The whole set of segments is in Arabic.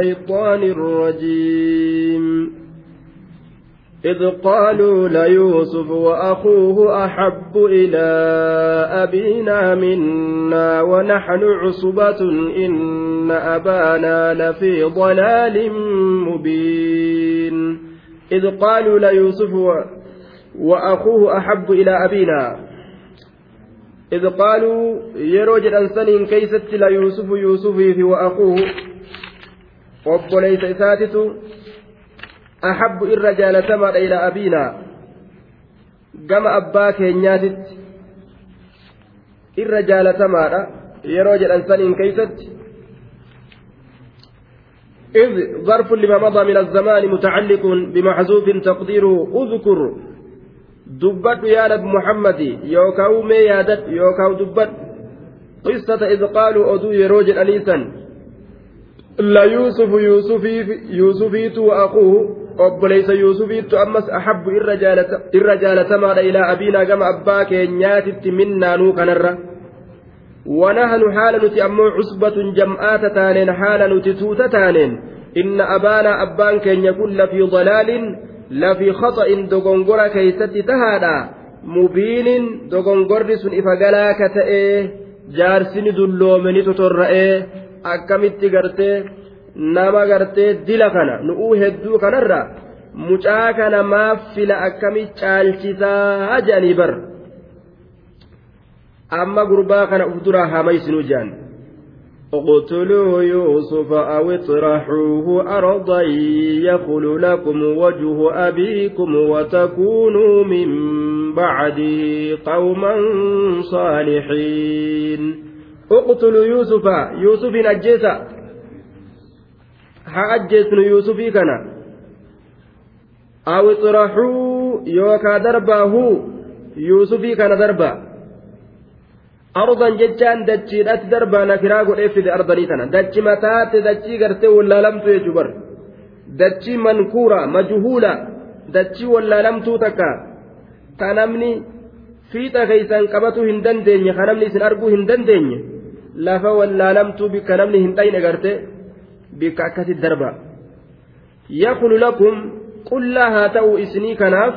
الشيطان الرجيم. إذ قالوا ليوسف وأخوه أحب إلى أبينا منا ونحن عصبة إن أبانا لفي ضلال مبين. إذ قالوا ليوسف وأخوه أحب إلى أبينا. إذ قالوا يروج أنسان كيست ليوسف يوسف وأخوه obboleeysa isaatitu ahabbu irra jaalatamaadha ilaa abiinaa gama abbaa keenyaatitti irra jaalatamaadha yeroo jedhan saniin keeysatti إذ ظرف لما مضى من الزمان متعلق بمحذوف تقديره اذكر دبت يا نبي محمد يوكاو مي يادت يوكاو دبت قصة إذ قالوا أدو يروج أنيسا لا يوسف يوسفيت وأخوه obboleeysa yuusufiittu ammas ahabbu irra jaalatamaadha ilaa abiinaa gama abbaa keenyaatitti minnaanuu kanarra wanahnu haala nuti ammoo cusbatun jam'aata taaneen haala nuti tuuta taaneen inna abaanaa abbaan keenya kun lafii dalaalin lafii khaxa'in dogongora keeysatti tahaadha mubiinin dogongorri sun ifa galaa ka ta'ee jaarsini dulloomeni totorra'ee akkamitti gartee nama gartee dila kana nu'uu hedduu kanarra mucaa kana maaf fila akkami caalchisaa jedhanii bar amma gurbaa kana uf duraa hamaysinuu jedhan اقتلوا يوسف أو اطرحوه أرضا يخل لكم وجه أبيكم وتكونوا من بعده قوما صالحين اقتلوا يوسف. يوسف أجيسا ها أجيسن يوسفي كان أو اطرحوا يوكا درباه. يوسفي كان دربا. أرضا ججان دجيدات دربا نكرا قد إفد أرضني تنا دجي متات دجي قرتي ولا لم تجبر دجي منكورة مجهولة دجي ولا لم تتكا تنمني qabatu hin dandeenye ka namni isin arguu hin dandeenye lafa wallaalamtuu bikka namni hin dhayne garte bikka akkasit darba. Yakulu lakum qullaa haa ta'u isinii kanaaf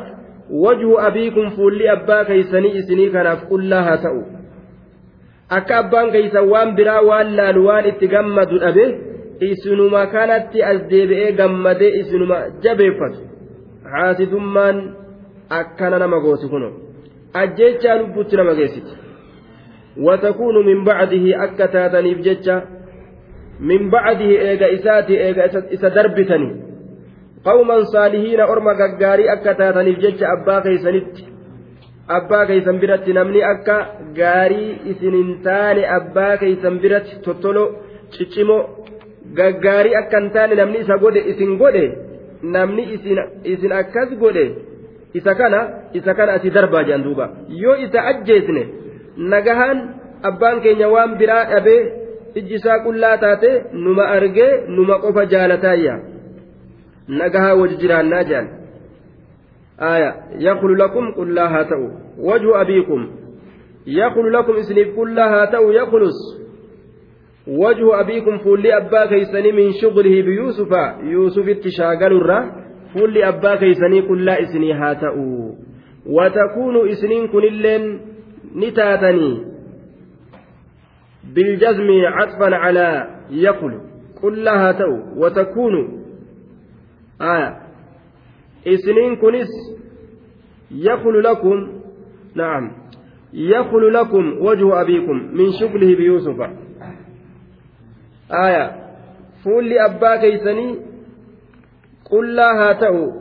wajhu abiikum fuulli abbaa keeysanii isinii kanaaf qullaa haa ta'u. Akka abbaan keeysan waan biraa waan laalu waan itti gammadu dhabe isinuma kanatti as deebi'ee gammadee isinuma jabeeffatu. Haasidummaan akkana nama gooti kuno. Ajjechaa lubbutti nama geessiti وتكون من بعده أكتاتني بججة من بعده إيغا إساتي إيغا إسا دربتني. قوما صالحين أرمى قاري أكتاتني بججة أبا كيسنت أبا كيسن برت نمني أكا. قاري إسننتان أبا كيسن برت تطلو ciccimoo gaggaarii akka hin taane namni isa godhe isin godhe namni isin akkas godhe isa kana isa kana ati darbaa jedhan duuba yoo isa ajjeesne nagahaan abbaan keenya waan biraa dhabee ijji isaa qullaa taate numa argee numa qofa jaalataayya nagahaa wajji jiraannaa jedhan آية يقول لكم قل لا هاتوا وجه أبيكم يقول لكم إسنيف قل لا هاتوا يخلص وجه أبيكم فولي أبا كيسني من شغله بيوسف يوسف اتشاقل الرا فولي أبا كيسني قل لا إسني هاتوا وتكون إسنين كن اللين نتاتني بالجزم عطفا على يقل. قل لها تو وتكون. آية إسنين كنس يقل لكم. نعم. يقل لكم وجه أبيكم من شغله بيوسف. آية. فول أبا كيسني. قل لها تو.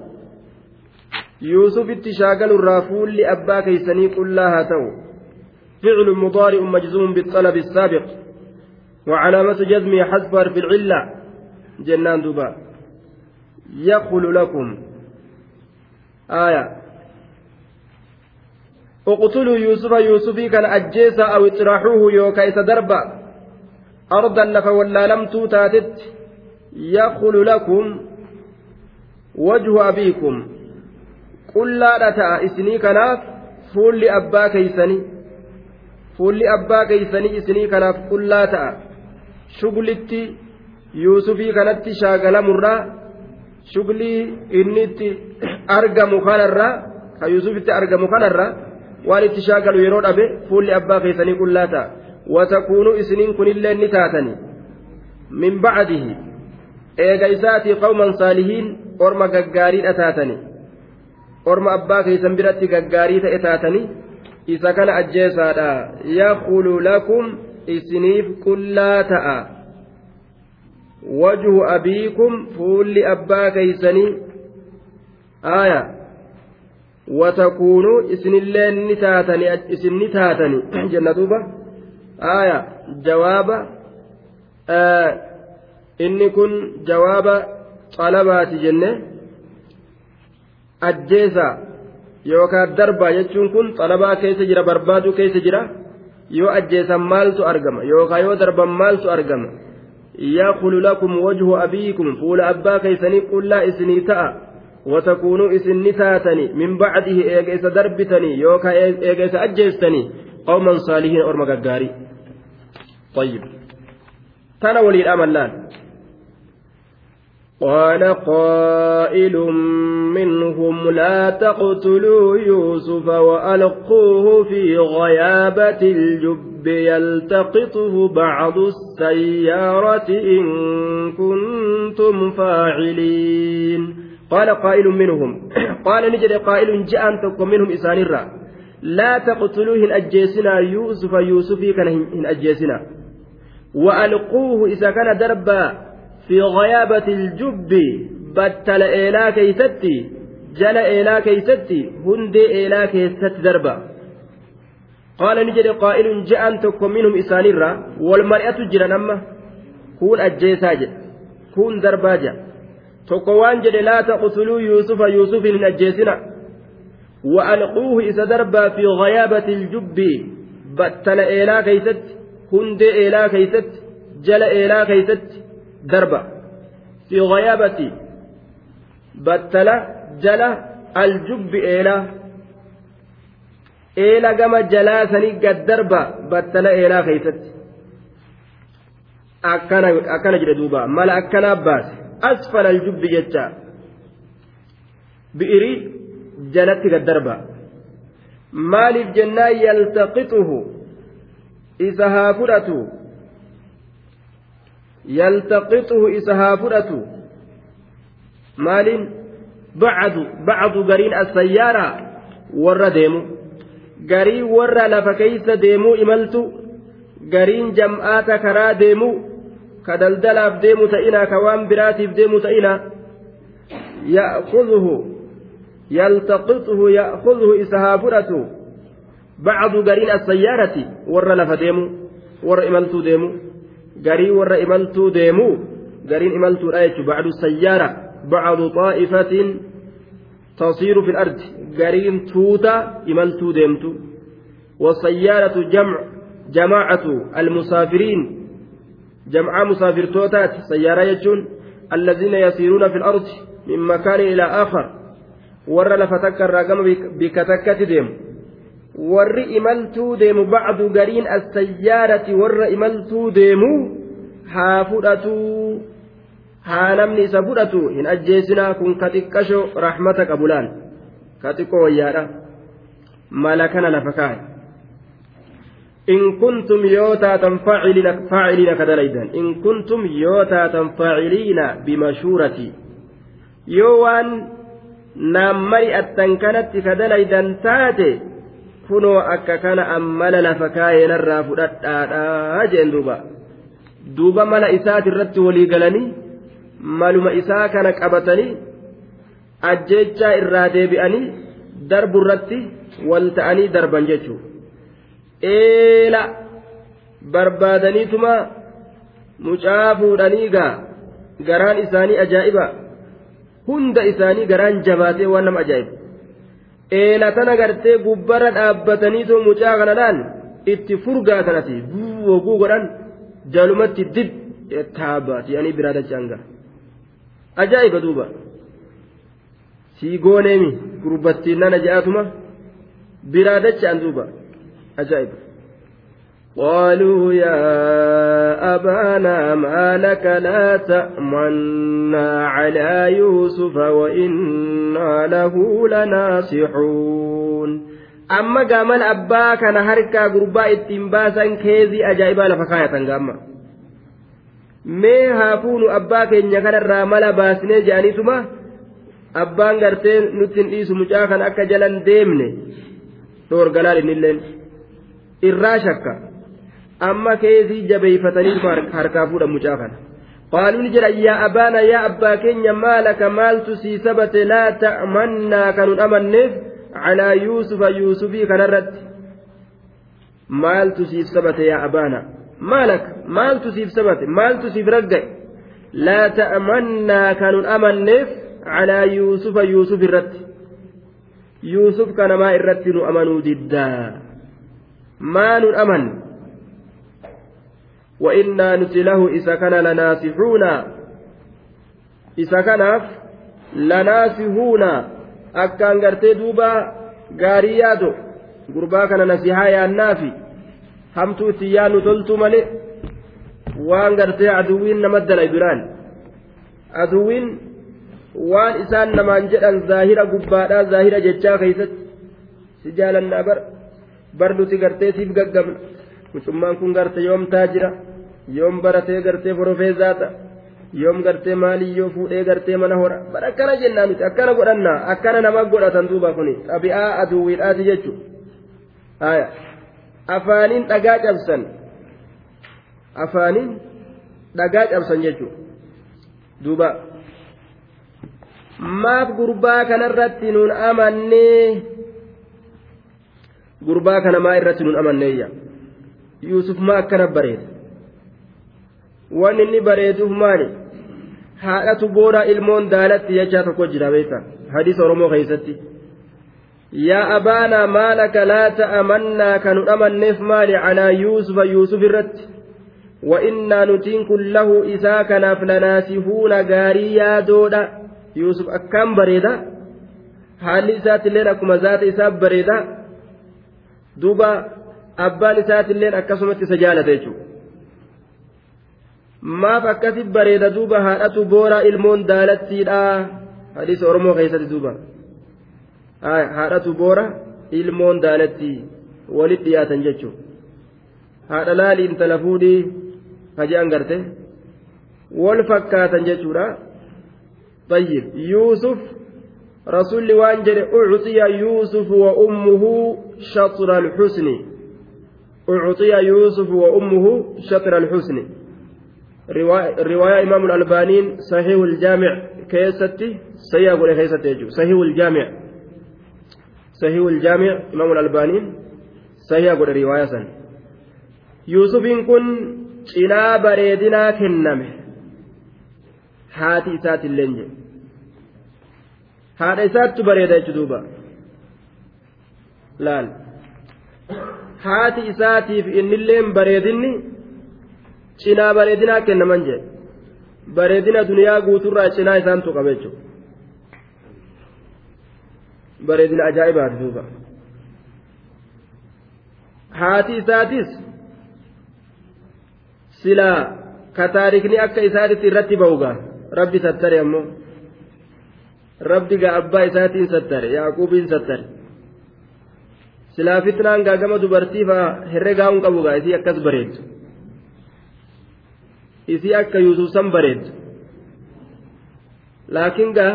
يوسف اتشاقل الرافول لأبا كيسني. قل لها تو. فعل مضارع مجزوم بالطلب السابق. وعلامة جزمه حذف في العلة. جنان دبا يقول لكم. آية. اقتلوا يوسف يوسف كان أجيسا أو اطرحوه يوكايس دربا أرضا لف ولا لم تاتت يقول لكم. وجه أبيكم. قل لا نتا إسني كناف. فول لأبا كيسني fuulli abbaa keeysanii isinii kanaaf qullaa ta'a. Shuglitti yuusufii kanatti shaagalamurraa shuglii inni itti argamu kanarraa ka yuusufitti argamu kanarraa waan itti shaagalu yeroo dhabe fuulli abbaa keessanii qullaa ta'a. Watakuunuu isiniin kunillee ni taatani. Min bacdihi eega isaatii qawman saalihiin orma gaggaariidha taatani orma abbaa keessan biratti gaggaarii ta'e taatanii isa kana ajjeesaadha. Yakulu lakum isiniif qullaa ta'a. Wajhu abiikum fuulli abbaa keeysanii. Aaya. Watakuunuu isinillee ni taatani isin ni taatani. Jenna duuba. Aaya. Jawaaba. Inni kun jawaaba xalabaati jenne. Ajjeesaa yookaan darbaa jechuun kun xalabaa keessa jira barbaaduu keessa jira yoo ajjeesan maaltu argama yookaan yoo darban maaltu argama yaakulu lakum wajhu abiikum fuula abbaa keessanii qullaa isinii ta'a watakuunuu isin ni taatani min bacdihi eega isa darbitanii yookaan eega isa ajjeestanii qawman saalihiin orma gaggaarii طيب تنا وليد أملان قال قائل منهم لا تقتلوا يوسف وألقوه في غيابة الجب يلتقطه بعض السيارة إن كنتم فاعلين. قال قائل منهم. قال نجد قائل جاء أنتم منهم إسانرا لا تقتلوه إن أجيسنا يوسف يوسفي كان إن أجيسنا. وألقوه إذا كان دربا. في غيابة الجب بتل إيلا كيستي جل إيلا كيستي هند إيلا كيست دربا قال نجد قائل جاء تكون منهم إسانيرا والمرأة جرى نما كون أجيساج كون درباجا تكوان جد لا تقتلوا يوسف يوسف من أجيسنا. وألقوه إذا دربا في غيابة الجب بتل إيلا كيست هند إيلا كيست جل إيلا كيست. Ghayaabati battala jala aljubbi eelaa eela gama jalaa sanii gad darba battala eelaa keeysatti akkana jedhe duuba mala akkanaa baase asfala aljubbi jecha bi'irii jalatti gad darba maaliif jennaan yaltaqixuhu isa haa fudhatu bacdu gariin assayyaaraa warra deemu garii warra lafa keeysa deemuu imaltu gariin jam'aata karaa deemu ka daldalaaf deemu ta'ina ka waan biraatiif deemu ta'ina ya'khudhuhu yaltaqixuhu ya'khudhuhu isa haa fudhatu bacdu gariin assayaarati warra lafa deemu warra imaltuu deemu garii warra imaltuu deemu gariin imaltuudha jechuun bacdu sayyaara bacdu xaa'ifatin tasiiru fi ardi gariin tuuta imaltuu deemtu والسيارة جمع جماعة المسافرين جمع مسافرتوتات سيارة يجون الذين يسيرون في الأرض من مكان إلى آخر ور لفتكر رقم بكتكة ديم warri imaltuu deemu bacdu gariin assayyaarati warra imaltuu deemu haa fudhatuu haa namni isa fudhatu hin ajjeesinaa kun ka xiqqasho rahmata qabulaan ka xiqqoo wayyaadha mala kana lafa kaa'e in kuntum yoo taatan faaciliina ka dalaydan in kuntum yoo taatan faaciliina bimashuurati yoo waan naan mari'attan kanatti ka dalaydan taate kunoo akka kana ammala lafa kaayeenarraa fudhadhaadhaa jeen duuba. Duuba mala isaati irratti walii galanii maluma isaa kana qabatanii ajjechaa irraa deebi'anii darbu irratti wal ta'anii darban jechuu. Eela barbaadaniituma mucaa fuudhanii gaa garaan isaanii ajaa'iba. Hunda isaanii garaan jabaatee waan nama ajaa'ibu eela tana gartee gubbarra dhaabbataniitoo mucaa kanadhaan itti furgaatanati woguu godhan jalumatti dib taabbaati ani biraa dachanga ajaa'iba duuba. Sii gooneemi gurbattiin nana je'atuma biraa dacha'an duuba. Ajaa'iba قالوا يا أبانا ما لك لا تأمنا على يوسف وإنا له لناصحون أما قامل أبا كان هركا قرباء التنباسا كيزي أجايبا لفكاية قاما mee haa fuunu abbaa keenya kanarraa mala baasnee je'aniituma abbaan gartee nutti hin dhiisu mucaa kan akka jalan deemne dhoorgalaan innilleen irraa shakka amma keesii jabeeyfatanii harkaa fuudhan mucaa kana. Qaaluu ni jedhan yaa abaana yaa abbaa keenya maalaka maaltu sii sabate? Laa ta'mannaa kanun amanneef calaa yuusufa yuusufii kanarratti. Maaltu siif sabate yaa abaana? Maalaka? Maaltu siif sabate? Maaltu siif ragga'e? Laa ta'mannaa kanun amanneef calaa yuusufa yuusuf irratti. Yuusuf kanamaa irratti nu amanuu diddaa? Maa nun amanne وإنا نتله إذا كان لناسحون إذا كناف لناسحون أكان قرتي دوبا gaarii yaadu gurbaa kana nasihaa yaannaafi hamtuu itti yaannu toltu malee waan gartee aduwwiin nama dalay biraan aduwwiin waan isaan namaan jedhan zaahira gubbaadhaa zaahira jechaa keeysatti si jaalannaa bar bar nuti gartee siif gaggabna mucummaan kun garte yoom taajira yoom baratee gartee forofeezaa ta'a yoom gartee maalii yoo fuudhee gartee mana hora. Bara akkana jennaa nuti akkana godhannaa akkana nama godhatan duuba kuni. Xabi'aa aduwwiidhaati jechuudha. Afaaniin dhagaa cabsan. Afaaniin dhagaa cabsan jechuudha. Duuba. Maaf gurbaa kanarratti nuun amannee? Gurbaa kana maa irratti nuun amanneeyya yuusuf maa akkana bareeda wanni inni bareeduuf maali haadhatu boora ilmoon daalatti jechaa tokko jira beekta hadiisa oromoo keessatti yaa abaanaa maalaka laa ta'amannaa kanu dhamanneef maali calaa yuusufa yuusuf irratti وإنا نتين كله إسا كان فلناسفون غاري يادودا يوسف أكام بريدا حال إسات اللين أكما ذات إساب بريدا دوبا أبان إسات اللين أكسمت سجالة يجو maaf akkasi bareeda duuba haadhatu boora ilmoon daalattiidha hadiisa oromoo keessatti duuba haadhatu boora ilmoon daalattii walit dhiyaatan jechuun haadha laali intala fuudhii haji'an garte wal fakkaatan jechuudha طيب يوسف رسول وانجر أعطي يوسف وأمه شطر الحسن أعطي يوسف وأمه شطر الحسن رواية إمام الألبانين صحيح الجامع كيستي سيا قول كيستي صحيح الجامع صحيح الجامع إمام الألبانين سيا قول رواية سن يوسف كن cinaa bareedinaa kenname haati isaati illeen jedhe haadha isaattu bareeda jechu duuba laal haati isaatiif innilleen bareedinni cinaa bareedinaa kennaman jedhe bareedina duniyaa guuturraa cinaa isaantu qaba jechuudha bareedina ajaa'ibaati duuba haati isaatis silaa ka akka isaatitti irratti ba'ugaa rabbi sattare ammoo rabbi gaa abbaa isaatiin sattare yaaquubiin sattare silaa fitnaan gaagama dubartii faa herregaa hin gaa isii akkas bareeddu isii akka yuusuf san bareeddu laakiin gaa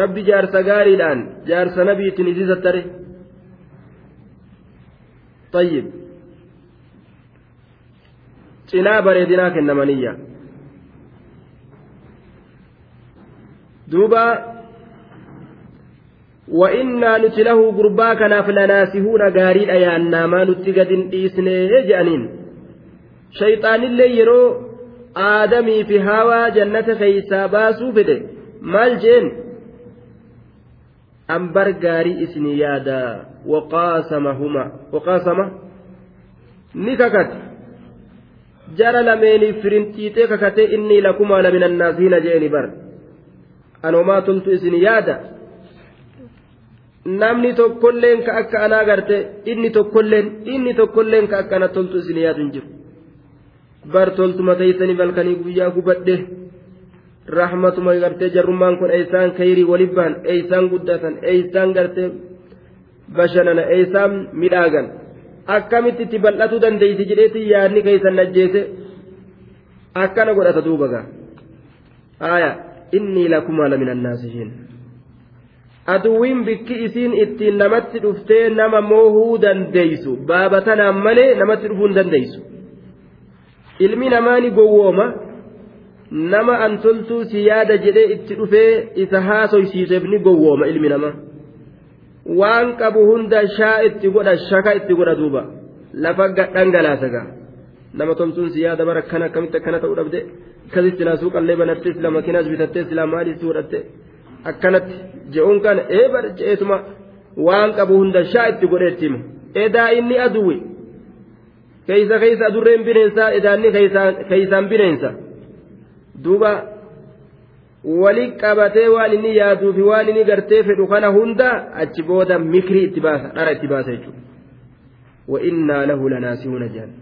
rabbi jaarsa gaariidhaan jaarsa nabiitiin isii sattare طيب cinaa bareedinaa kennamaniyya duuba وإنا نتله قربا كناف لناسهون غاريد أيانا ما نتقد إيسني جأنين شيطان اللي يرو آدمي في هوا جنة خيسا باسو فده مال جين أنبر غاري إسني يادا وقاسمهما وقاسمه نككت jara lameeniif firinxiixee kakatee inni lakumaa lamina annaasiina jeeni bar anomaa toltu isin yaada namni tokkolleen ka akka anaa garte inni tokkolleen inni tokkolleen ka akka ana toltu isin yaadu hin jiru bar toltuma teeysanii balkanii guyyaa gubadhe rahmatuma gartee jarrummaan kun eeysaan kayrii walif ba'an eeysaan guddatan eeysaan gartee bashannana eeysaan midhaagan. Akkamitti itti bal'atuu dandeeyti jedheeti yaadni keeysan ajjeese? Akkana godhata duuba gaa. Aya innii lakumaa la min annaasihiin. Aduwwiin bikki isiin ittiin namatti dhuftee nama moohuu dandeeysu. Baaba tanaan malee namatti dhufuu hin dandeeysu ilmi namaa ni gowwooma nama an toltuu si yaada jedhee itti dhufee isa haasoysiiseef ni gowwooma ilmi namaa waan qabu hunda shaa itti godha shaka itti godha duuba lafa dhangalaasa gaa nama toltuun si yaada bara akkana akkamitti akkana ta'uu dhabde akkasitti laasuu qallee banattee sila makiinaas bitattee sila maaliis godhatte akkanatti je'uun kana eebar je'eetuma waan qabu hunda shaa itti godheetti hima edaa inni aduwe keeysa keeysa adurreen bineensaa edaanni keeysaan bineensa duuba wali qabatee waan inni yaaduu fi waan inni gartee fedhu kana hunda achi booda mikrii itti baasa dhara itti baasa jechuudha وإنا له لناسون جهنم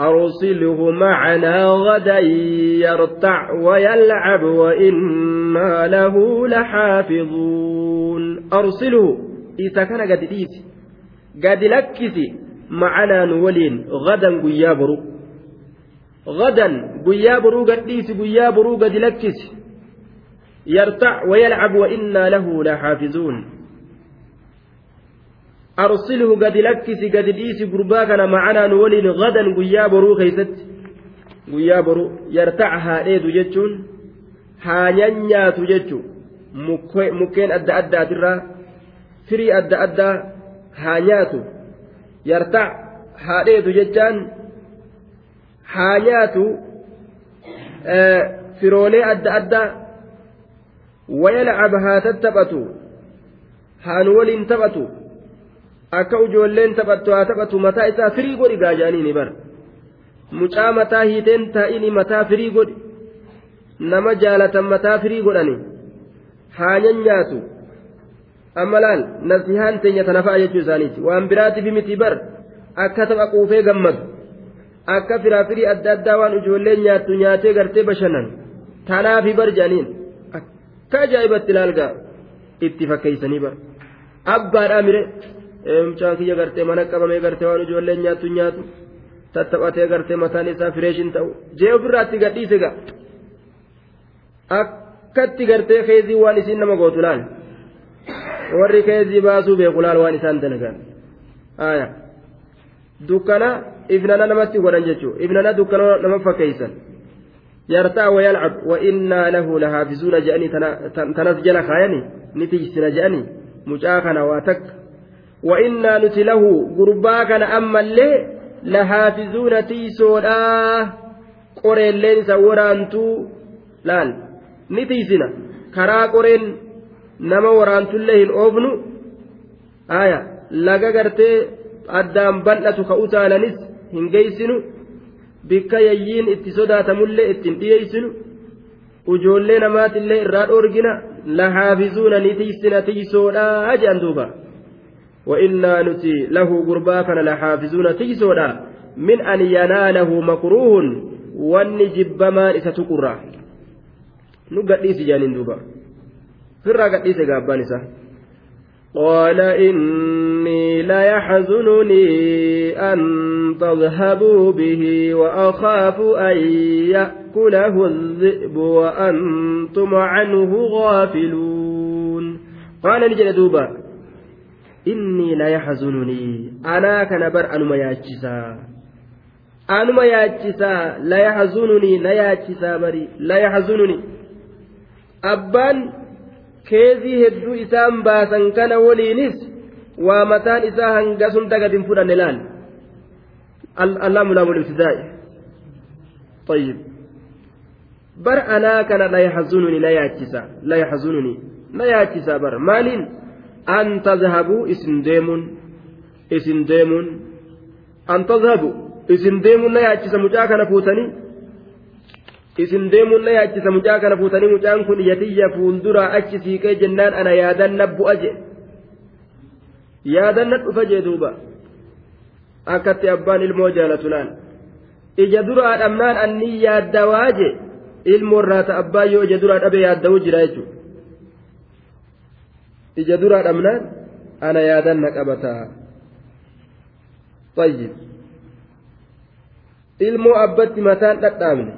أرسله معنا غدا يرتع ويلعب وإنا له لحافظون أرسله إذا كان قد قد لكسي معنا نولين غدا قيابرو غدا قيابرو قد إيسي قيابرو قد لكسي يرتع ويلعب وإنا له لحافظون kana macanaa nu waliin gadan guyyaa boruu keeysatti guyyaa boruu yartac haa dheedu jechuun haa nyanyaatu jechu mukkeen adda addaatirraa firii adda addaa haa nyaatu yartac haa dheedu jechaan haa nyaatu firoolee adda addaa wayalcab haa tattaphatu haa nu waliin taphatu akka ijoolleen taphattu haa taphatu mataa isaa firii godhi gaajaanii ni bara mucaa mataa hiiteen taa'ini mataa firii godhi nama jaalatan mataa firii godhani haanyan nyaatu amma laal nasihaan teenya tana fa'a jechuu isaaniiti waan biraatiif miti bar akka tapha quufee gammadu akka firaafirii adda addaa waan ijoolleen nyaattu nyaatee gartee bashannan tanaafi bar jedhaniin akka ajaa'ibatti ilaalgaa itti fakkeeysanii bar abbaadhaa mire. mucaan kiyya gartee mana qabamee gartee waan ijoolleen nyaattu nyaatu tattaphatee gartee mataan isaa fireeshin ta'u jee ofirraatti gadhiise ga akkatti gartee keezii waan isiin nama gootu laal warri keezii baasuu beeku laal waan isaan dalagan dukkana ifnana namatti godhan jechuu ifnana dukkana nama fakkeeysan yartaa wayalcab wa innaa lahu lahaafizuuna je'anii tanas jala kaayani ni tiysina je'anii mucaa kana waa takka وإنا نتله قربا كان أما اللي لحافظون تيسودا قرين لين سورانتو لال نتيسنا كرا قرين نما ورانتو اللي الأوفنو آية laga gartee addaan bal'atu ka utaalanis hin geeysinu bikka yayyiin itti sodaatamullee ittiin dhiyeeysinu ujoollee namaatillee irraa dhoorgina lahaafizuuna ni tiysina tiysoodhaa jedhan duuba وإنا نتي له قربا كان لحافظون تجسودا من أن يناله مكروه والنجب ما إستقرا نقديس جانين دوبا فرا قديس قابانسا قال إني ليحزنني أن تذهبوا به وأخاف أن يأكله الذئب وأنتم عنه غافلون. قال نجد دوبا inni la yaxzununii anaa kana bar anuma yaachisaa anuma yaachisaa la yaxzununii na keezii hedduu isaan baasan kana waliinis waa mataan isaa hanga sun dagadin fudhanne laal اللام لام الابتداء طيب بر أنا كان لا يحزنني لا ياتسا لا يحزنني لا ياتسا بر مالين tadhabuu isin deemuun isin deemuun an tadhabu isin deemuun na yaachisa mucaa kana fuutanii isin deemuun na yaachisa mucaa kana fuutanii mucaan kun yatiyya fuulduraa achi siiqee jennaan ana yaadanna bu'a jee. Yaadanna dhufa jee duuba. Akkatti abbaan ilmoo jaalatunaan ija duraa dhabnaan anni yaaddawaa jee? Ilmoo irraata abbaa yoo ija duraa dhabe yaadda'uu jira jechuudha ija duraa dhabnaan ana yaadanna qabataa fayyid ilmoo abbatti mataan dhadhaabne.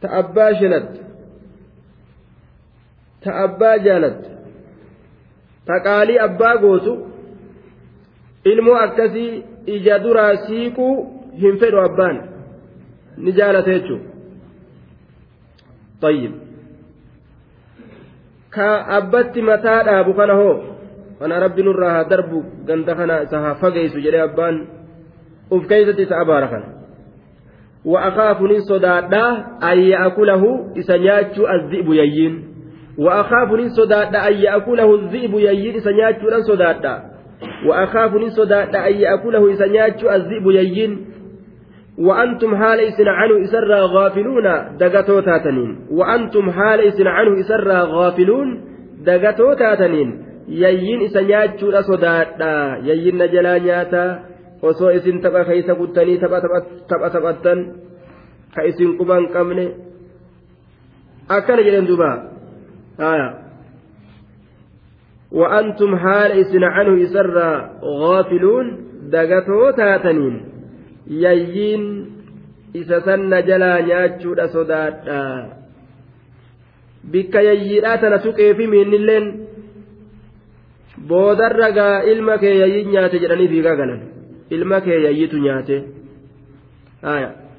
ta abbaa shanatte. Ta abbaa jaalatte. Ta qaalii abbaa gootu ilmoo akkasii ija duraa siiquu hin fedhu abbaan. Ni jaalata jechuun. Tayyib. Ka abbatti mataa dhaabu kana hoo? Kana rabbi nurraa haa darbu ganda kana isa haa fageessu jedhee abbaan uf keessatti isa abaara kana. وأخاف نصدادا أن يأكله إسنياتشو الذئب يين. وأخاف نصدادا أن يأكله الذئب يين إسنياتشو نصدادا وأخاف نصدادا أن يأكله إسنياتشو الذئب يين. وأنتم حال إسن عنه إسرى غافلون دقتو تاتنين. وأنتم حال إسن عنه إسرى غافلون دقتو تاتنين. يين إسنياتشو نصدادا يين نجلا نياتا. Osoo isin tapha keeysa guttanii tapha taphattan ka isin quban qabne akkana jedhen duuba وأنتم حال إسن عنه إسرى غافلون دقتو تاتنين يين sanna jalaa nyaachuudha sodaadha bikka yayyiidhaa tana suqeefi miinnilleen boodarra gaa ilma kee yayyiin nyaate jedhanii fiigaa galan ilma kee yayyitu nyaate.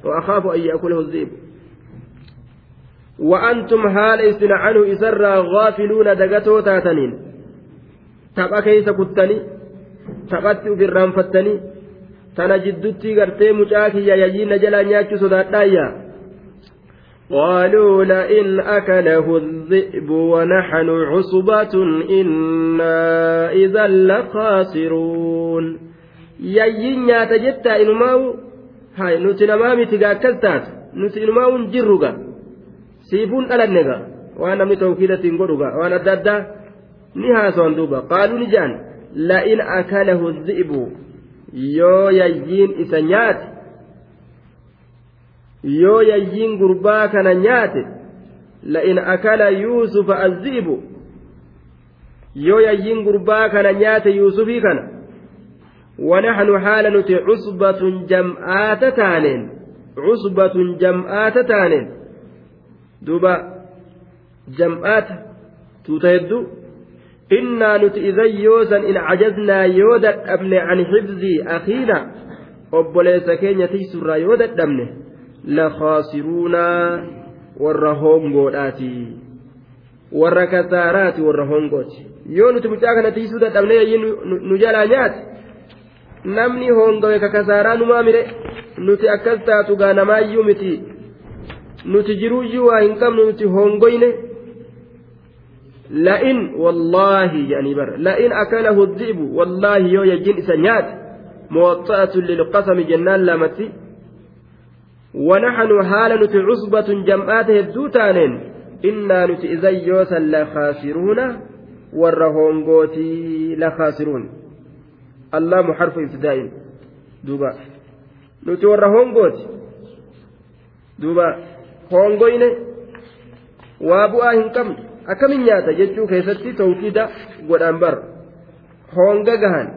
وأخاف أن يأكله الذئب وأنتم حال إسن عنه إسرى غافلون دقتو تاتنين تبقى كيس كتني تبقى في الرانفتني تنا جدتي قرتي مجاكي يا يجين جلا نياتشو صداتا قالوا لئن أكله الذئب ونحن عصبة إنا إذا لخاسرون yayyiin nyaata jettaa inumaa'u hay nuti namaa miti gaa akkas taatu nuti inumaa'uun jirru gaa siifuun dhalanne gaa waan namni tawkiidatiin godhu gaa waan adda addaa ni haasawan duuba qaaluu ni jaan la'in akalahu dhi'bu yoo yayyiin isa nyaate yoo yayyiin gurbaa kana nyaate la'in akala yuusufa azzi'ibu yoo yayyiin gurbaa kana nyaate yuusufii kana ونحن حال نتي عصبة جمعات تانين عصبة جمعات تانين دوبا جمعات تتهدو إنا نتي إذا يوسا إن عجزنا يودا أبن عن حفظ أخينا la khaasiruunaa warra hongoodhaati warra kasaaraati warra hongooti yoo nuti mucaa kana tiisuu dadhabne nu jalaa nyaate namni hongawe ka kasaaraa numaa mire nuti akkas taatu gaa namaayyuu miti nuti jiruuyyuu waa hin qabnu nuti hongoyne la'in wallaahi jedhanii bara la'in akalahu dhi'bu wallaahi yoo yajjin isa nyaate موطأة للقسم جنان لامتي ونحن حال نتي عصبة جمعات هدوتانين إنا نتي إذا يوسا لخاسرون والرهونغوتي لخاسرون duuba nuti warra hongooti duuba hongoyne waa bu'aa hin qabne akkamin nyaata jechuu keessatti tawkiida godhaan bar honga gahan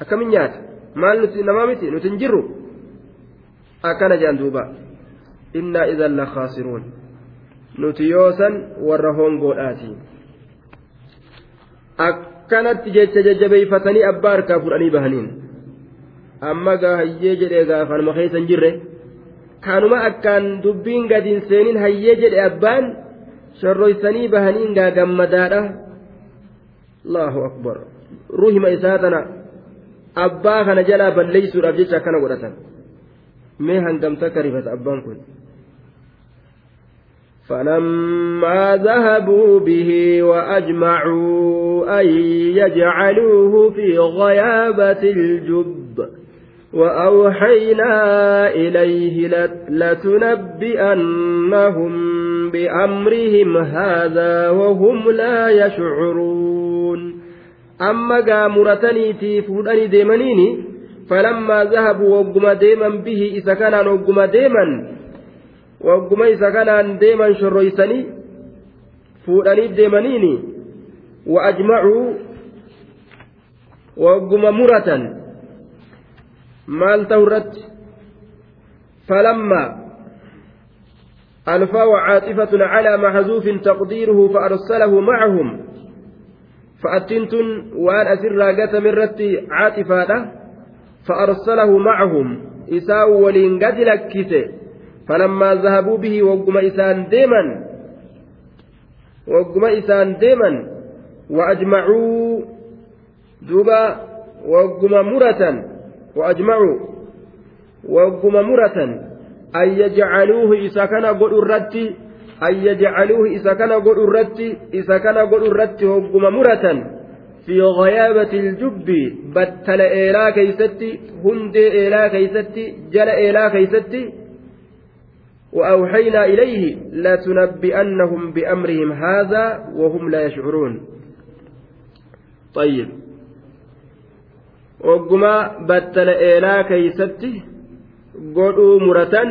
akkamin nyaata maal nuti namaa miti nuti hin jirru akkana jedhan duuba innaa idan la khaasiruun nuti yoosan akkanatti jecha jajjabeeyfatanii abbaa harkaa fudhanii bahaniin amma gaa hayyee jedhee gaafanuma keessa hin jirre kanuma akkaan dubbiin gadiin seenin hayyee jedhe abbaan shorroysanii bahaniin gaa gammadaadha allahu akbar ruhima isaa tana abbaa kana jalaa balleeysuudhaaf jecha akkana godhatan mee hangamta akka rifata abbaan kun فلما ذهبوا به وأجمعوا أن يجعلوه في غيابة الجب وأوحينا إليه لتنبئنهم بأمرهم هذا وهم لا يشعرون. أما قامرتني تيفودني ديمنيني فلما ذهبوا وقم ديما به إذا كان وقم ديما وقم إذا كان ديما شريسني فودني ديمنيني وأجمعوا وقم مرة maal ta'u irratti? Falammaa الفاء عاطفة على محذوف تقديره فأرسله معهم فأتنتن وأن أسر قتم الرتي عاطفة فأرسله معهم إساء ولين قد لكته فلما ذهبوا به وقم إسان ديما وقم إسان ديما وأجمعوا دوبا وقم مرة وأجمعوا وقم مرة أن يجعلوه كان قل الرد أن يجعلوه قل الرد إذا كان قل الرد وقم مرة في غيابة الجب بتل إيلا كيستي هند إيلا كيستي جل إيلا كيستي وأوحينا إليه لتنبئنهم بأمرهم هذا وهم لا يشعرون طيب ogguma battala eelaa keeysatti godhuu muratan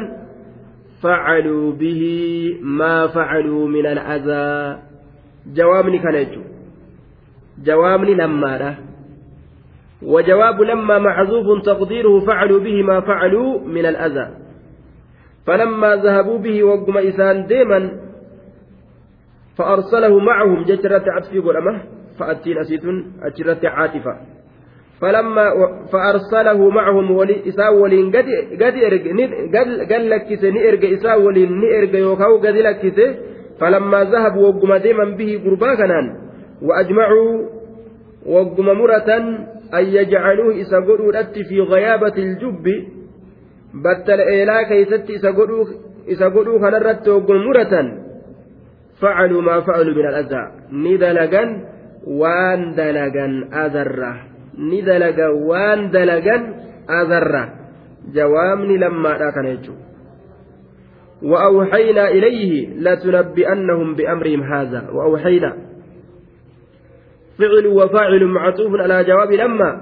facaluu bihi maa facaluu min al'azaa jawaabni kana jechu jawaabni lammaadha وجواب لما محذوف تقديره فعلوا به ما فعلوا من الأذى فلما ذهبوا به وقم إسان ديما فأرسله معهم جترة عطفي قلمه فأتين أسيت أجرة عاطفة. فلما فأرسله معهم ولي إساء ولين قد قد قد لكس نئرج إساء ولين نئرج يوكاو قد لكس فلما ذهبوا وقم ديما به قربا وأجمعوا وقم مرة أن يجعلوه إسا في غيابة الجب. بتل إيلا كيست إسا قدوا كنرت وقم مرة فعلوا ما فعلوا من الأذى ندلقا وان دلقا أذره ni dalaga waan dalagan azarra. Jawaabni lammaadha kana jechuudha وأوحينا إليه لتنبئنهم بأمرهم هذا وأوحينا فعل وفاعل معطوف على جواب لما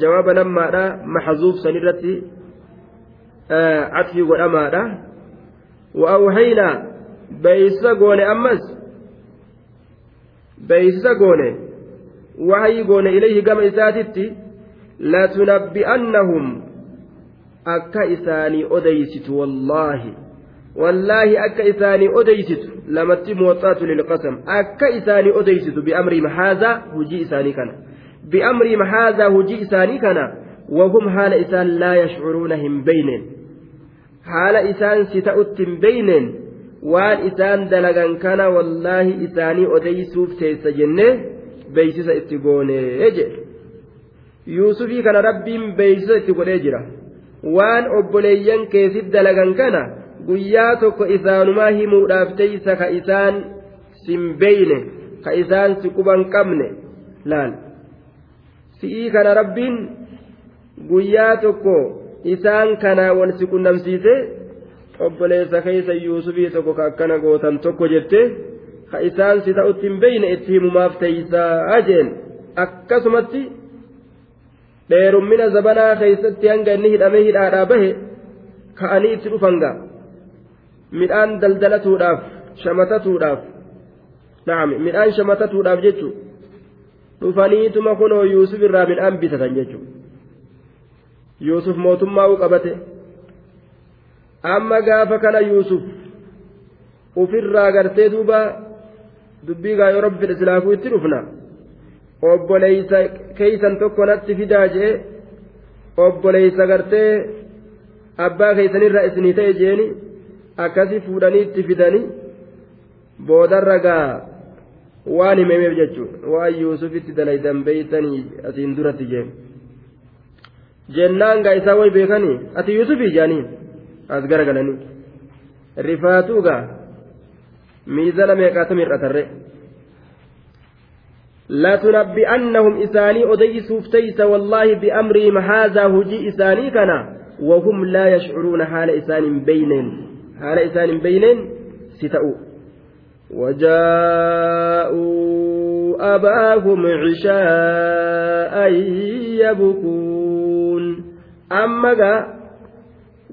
جواب لما لا محذوف سنرتي آه عطفي والأما لا وأوحينا بيسا قولي أمس بيسا قولي goone ilayhi gama isaatitti latunabbi'annahum akka isaanii odeysitu wallaahi wallaahi akka isaanii odeysitu lamatti mooxaatu lilqasam akka isaanii odeysitu biamrihim haazaa hujii isaanii kana biamrihim haazaa hujii isaanii kana wahum haala isaan laa yashcuruuna hin beyneen haala isaan si ta'utti hin beyneen waan isaan dalagan kana wallaahi isaanii odeysuuf teessa jennee beeysisa itti goonee jedhe yuusufii kana rabbiin beeysisa itti godhee jira waan obboleeyyan keessit dalagan kana guyyaa tokko isaanumaa himuudhaaf teeysa ka isaan sinbeyne ka isaan si quban qabne laal si'ii kana rabbiin guyyaa tokko isaan kanaa wal si qunnamsiise obboleessa keessa yuusufii tokko ka akkana gootan tokko jette ka isaan si ta'utti hin beeyne itti himumaaf teeysaa jeen. Akkasumatti dheerummina zabanaa keeysatti hanga inni hidhamee hidhaadhaa bahe ka'anii itti dhufanga midhaan daldalatuudhaaf shamatatuudhaaf. Naam midhaan shamatatuudhaaf jechu dhufaniituma kunoo yuusuf irraa midhaan bitatan jechu yuusuf mootummaa u qabate. Amma gaafa kana yuusuf ufirraa gartee duuba dubbii gaa yoo rabbi fedhe silaafuu itti dhufna obboleeysa keeysan tokko natti fidaa jee obboleeysa gartee abbaa keeysanirra isinii ta'e jeeni akkasi fuudhanii itti fidanii boodarra gaa waan himemeef jechuudha. Waan yuusufitti dalaydan beeytanii asiin duratti jeen jennaan gaa isaa way beekanii? Ati yuusufii jaanii as garagalanii rifaatuu gaa? Miizana meeqaatu mir'atarre لتنبئنهم إساني أديسوف تيس والله بأمرهم هذا هجي إساني كنا وهم لا يشعرون حال إسان بينين حال إسان بينين ستأو وجاءوا أباهم عشاء يبكون amma gaa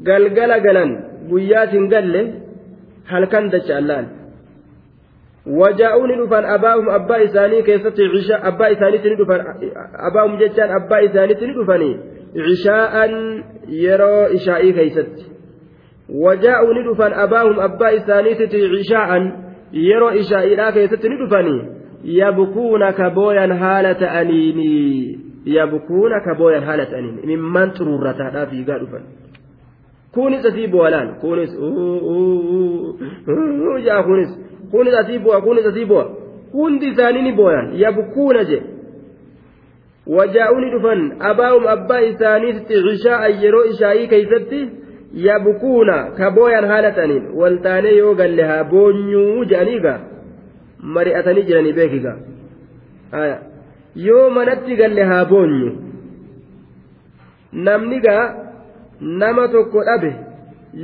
galgala galan guyyaatiin galle halkan dachaallaan wajaa'uuni dhufan abaahum abbaa isaanii keessatti cishaa abbaa isaaniitti ni dhufan abaahum jechaan abbaa isaaniitti ni dhufanii cishaa'an yeroo ishaa'ii keeysatti wajaa'uuni dhufan abaahum abbaa isaaniitti cishaa'an yeroo ishaa'iidhaa keessatti ni dhufanii yabkuuna ka haala ta'aniinii. أنيني يبكون كبويا هالة أنيني ممن ترورتها في قادفا kunis asii bu'alaan kunis jaa kunis kunis asii bu'a kunis asii bu'a hundi isaanii ni booyan yabkuuna je wajaa'uni dhufan abaa'um abbaa isaaniitti cishaa'an yeroo ishaa'ii keeysatti yabkuuna ka booyan haala ta'aniin waltaanee yoo galle haa boonyuu je'aniiga mari'atanii jiranii beekiga yoo manatti galle haa boonyu namni gaa nama tokko dhabe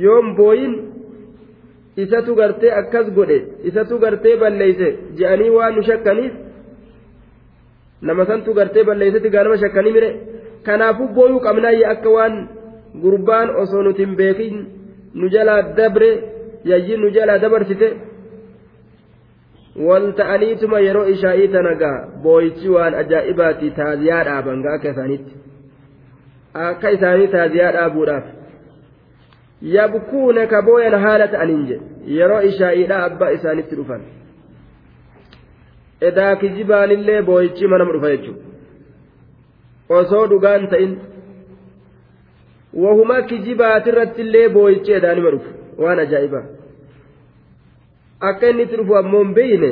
yoon booyin isatu gartee akkas godhe isatu gartee balleeyse je'anii waan nu shakkaniif nama santu gartee balleeysetti gaa nama shakkanii mire kanaafuu booyuu qabnaayye akka waan gurbaan osoo nuti hin beekin nu jalaa dabre yayyi nu jalaa dabarsite wal ta'aniituma yeroo ishaa'ii tana gaa booyichi waan ajaa'ibaati taaziyaa dhaaban gaa akka isaaniitti akka isaanii taaziyaa dhaabuudhaaf yabkuuna ka booyan haala ta'aniin jedhe yeroo ishaa'iidha abbaa isaanitti dhufan edaa kijibaanillee booyichi manama dhufa jechuudha osoo dhugaan ta'in wahuma kijibaatirrattillee booyichi edaanima dhufu waan ajaa'ibaa akka inni itti dhufu ammoo hin beeyne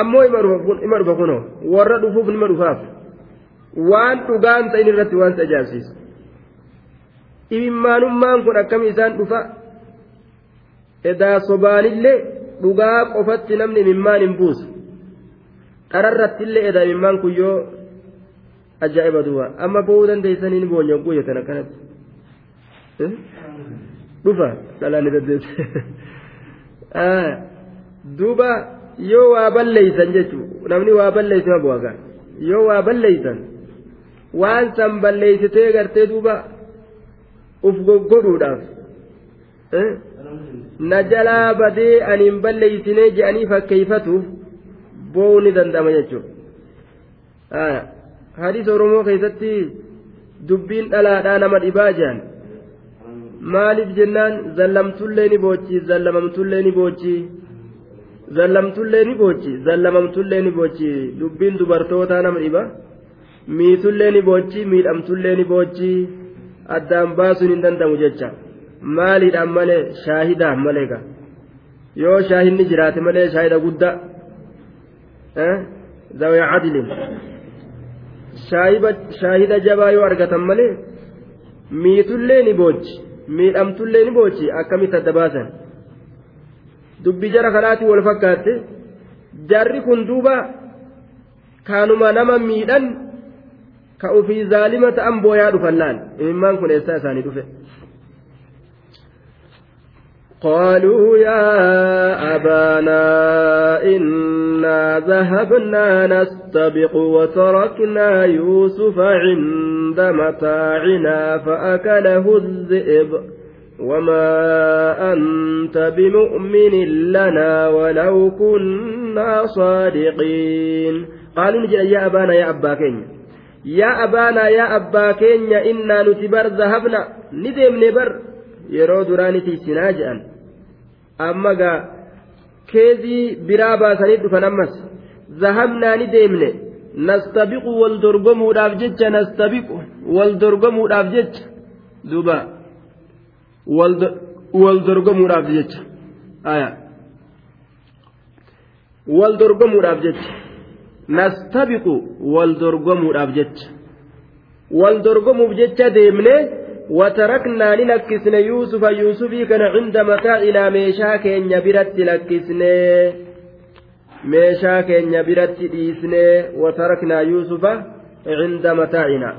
ammoo ima dhufa kunoo warra dhufuuf nima dhufaaf waan dhugaan ta'in irratti waan isa ajaa'ibsiisu imimmaanummaan kun akkami isaan dhufa edaa sobaanillee dhugaa qofatti namni imimmaan hin buusu dhararrattillee edaa imimmaan kun yoo ajaa'iba duuba amma bo'uu dandeessanii ni boonya guyyatan akkanatti dhufa dhalaan ni dandeesse duuba yoo waa balleeysan jechuudha namni waa balleeyse ma bu'agaa yoo waa balleeysan waan san balleeysitee gartee duuba uf goggodhuudhaaf na jalaa badee ani hin balleeysinee je'anii fakkeeyfatuuf bo'uu ni danda'ama jechuudha hadiisa oromoo keessatti dubbiin dhalaadhaa nama dhibaa jedhan maaliif jennaan zallamtullee ni boochi zallamamtullee ni boochi zallamtullee ni boochi zallamamtullee ni boochi dubbiin dubartootaa nama dhiba miitullee ni boochi miidhamtullee ni boochi addaan baasuun hin danda'amu jecha maaliidhaan malee shaahidaan malee gaa yoo shaahidni jiraate malee shaahida guddaa zawee cadilin shaahida jabaa yoo argatan malee miitullee ni boochi miidhamtullee ni boochi akkamitti adda baasan? Dubbi jara kanaatti wal fakkaatte jarri kun duuba kaanuma nama miidhan ka ufii zaalima ta'an booyaa dhufan laal? Imimmaan kun eessaa isaanii dhufe قالوا يا أبانا إنا ذهبنا نستبق وتركنا يوسف عند متاعنا فأكله الذئب وما أنت بمؤمن لنا ولو كنا صادقين. قالوا نجي يا أبانا يا أبا يا أبانا يا أبا إنا نتبر ذهبنا. ندم نبر. Yeroo duraanitii sinaa jedhan amma gaa keezii biraa baasanii dhufan ammas zahabnaa ni deemne nastabiqu wal dorgomuudhaaf jecha nastabiqu wal dorgomuudhaaf jecha duuba wal dorgomuudhaaf jecha aya wal dorgomuudhaaf jecha nastabiqu wal dorgomuudhaaf jecha wal dorgomuuf jecha deemnee وتركنا لنكسن يوسف يوسفي كان عند متاعنا ميشا كين برت لكسن cinda mataacinaa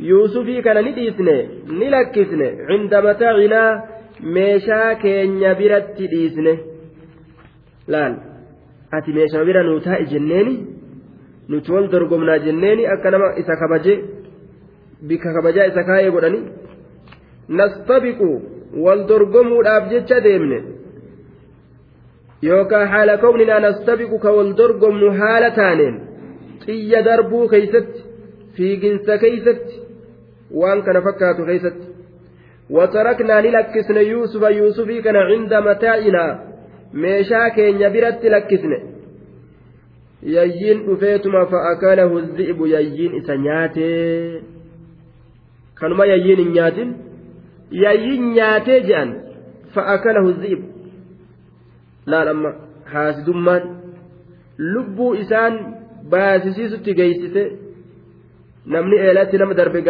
yuusufii kana ni dhiisne ni lakkisne cinda mataacinaa meeshaa keenya biratti dhiisne laal ati meeshaa bira nuu taa'i jenneeni nuti wal dorgomnaa jenneeni akka nama isa kabaje bika kabajaa isa kaayee godhani nastabiqu wal dorgomuudhaaf jecha deemne yookaan haala kawninaa nastabiqu ka wal dorgomnu haala taaneen xiyya darbuu keeysatti fiiginsa keeysatti waan kana fakkaatu keeysatti وتركنا نلكسن يوسف يوسفي كان عند متاعنا meeshaa keenya biratti lakkisne yayyiin dhufeetuma fa'akalahu dhi'bu yayyiin isa nyaatee kanuma yayyiin hin nyaatin. Yayyiin nyaatee je'an fa'akalahu dhi'bu laal amma haasidummaan lubbuu isaan baasisiisutti geeysite namni eelatti nama darbe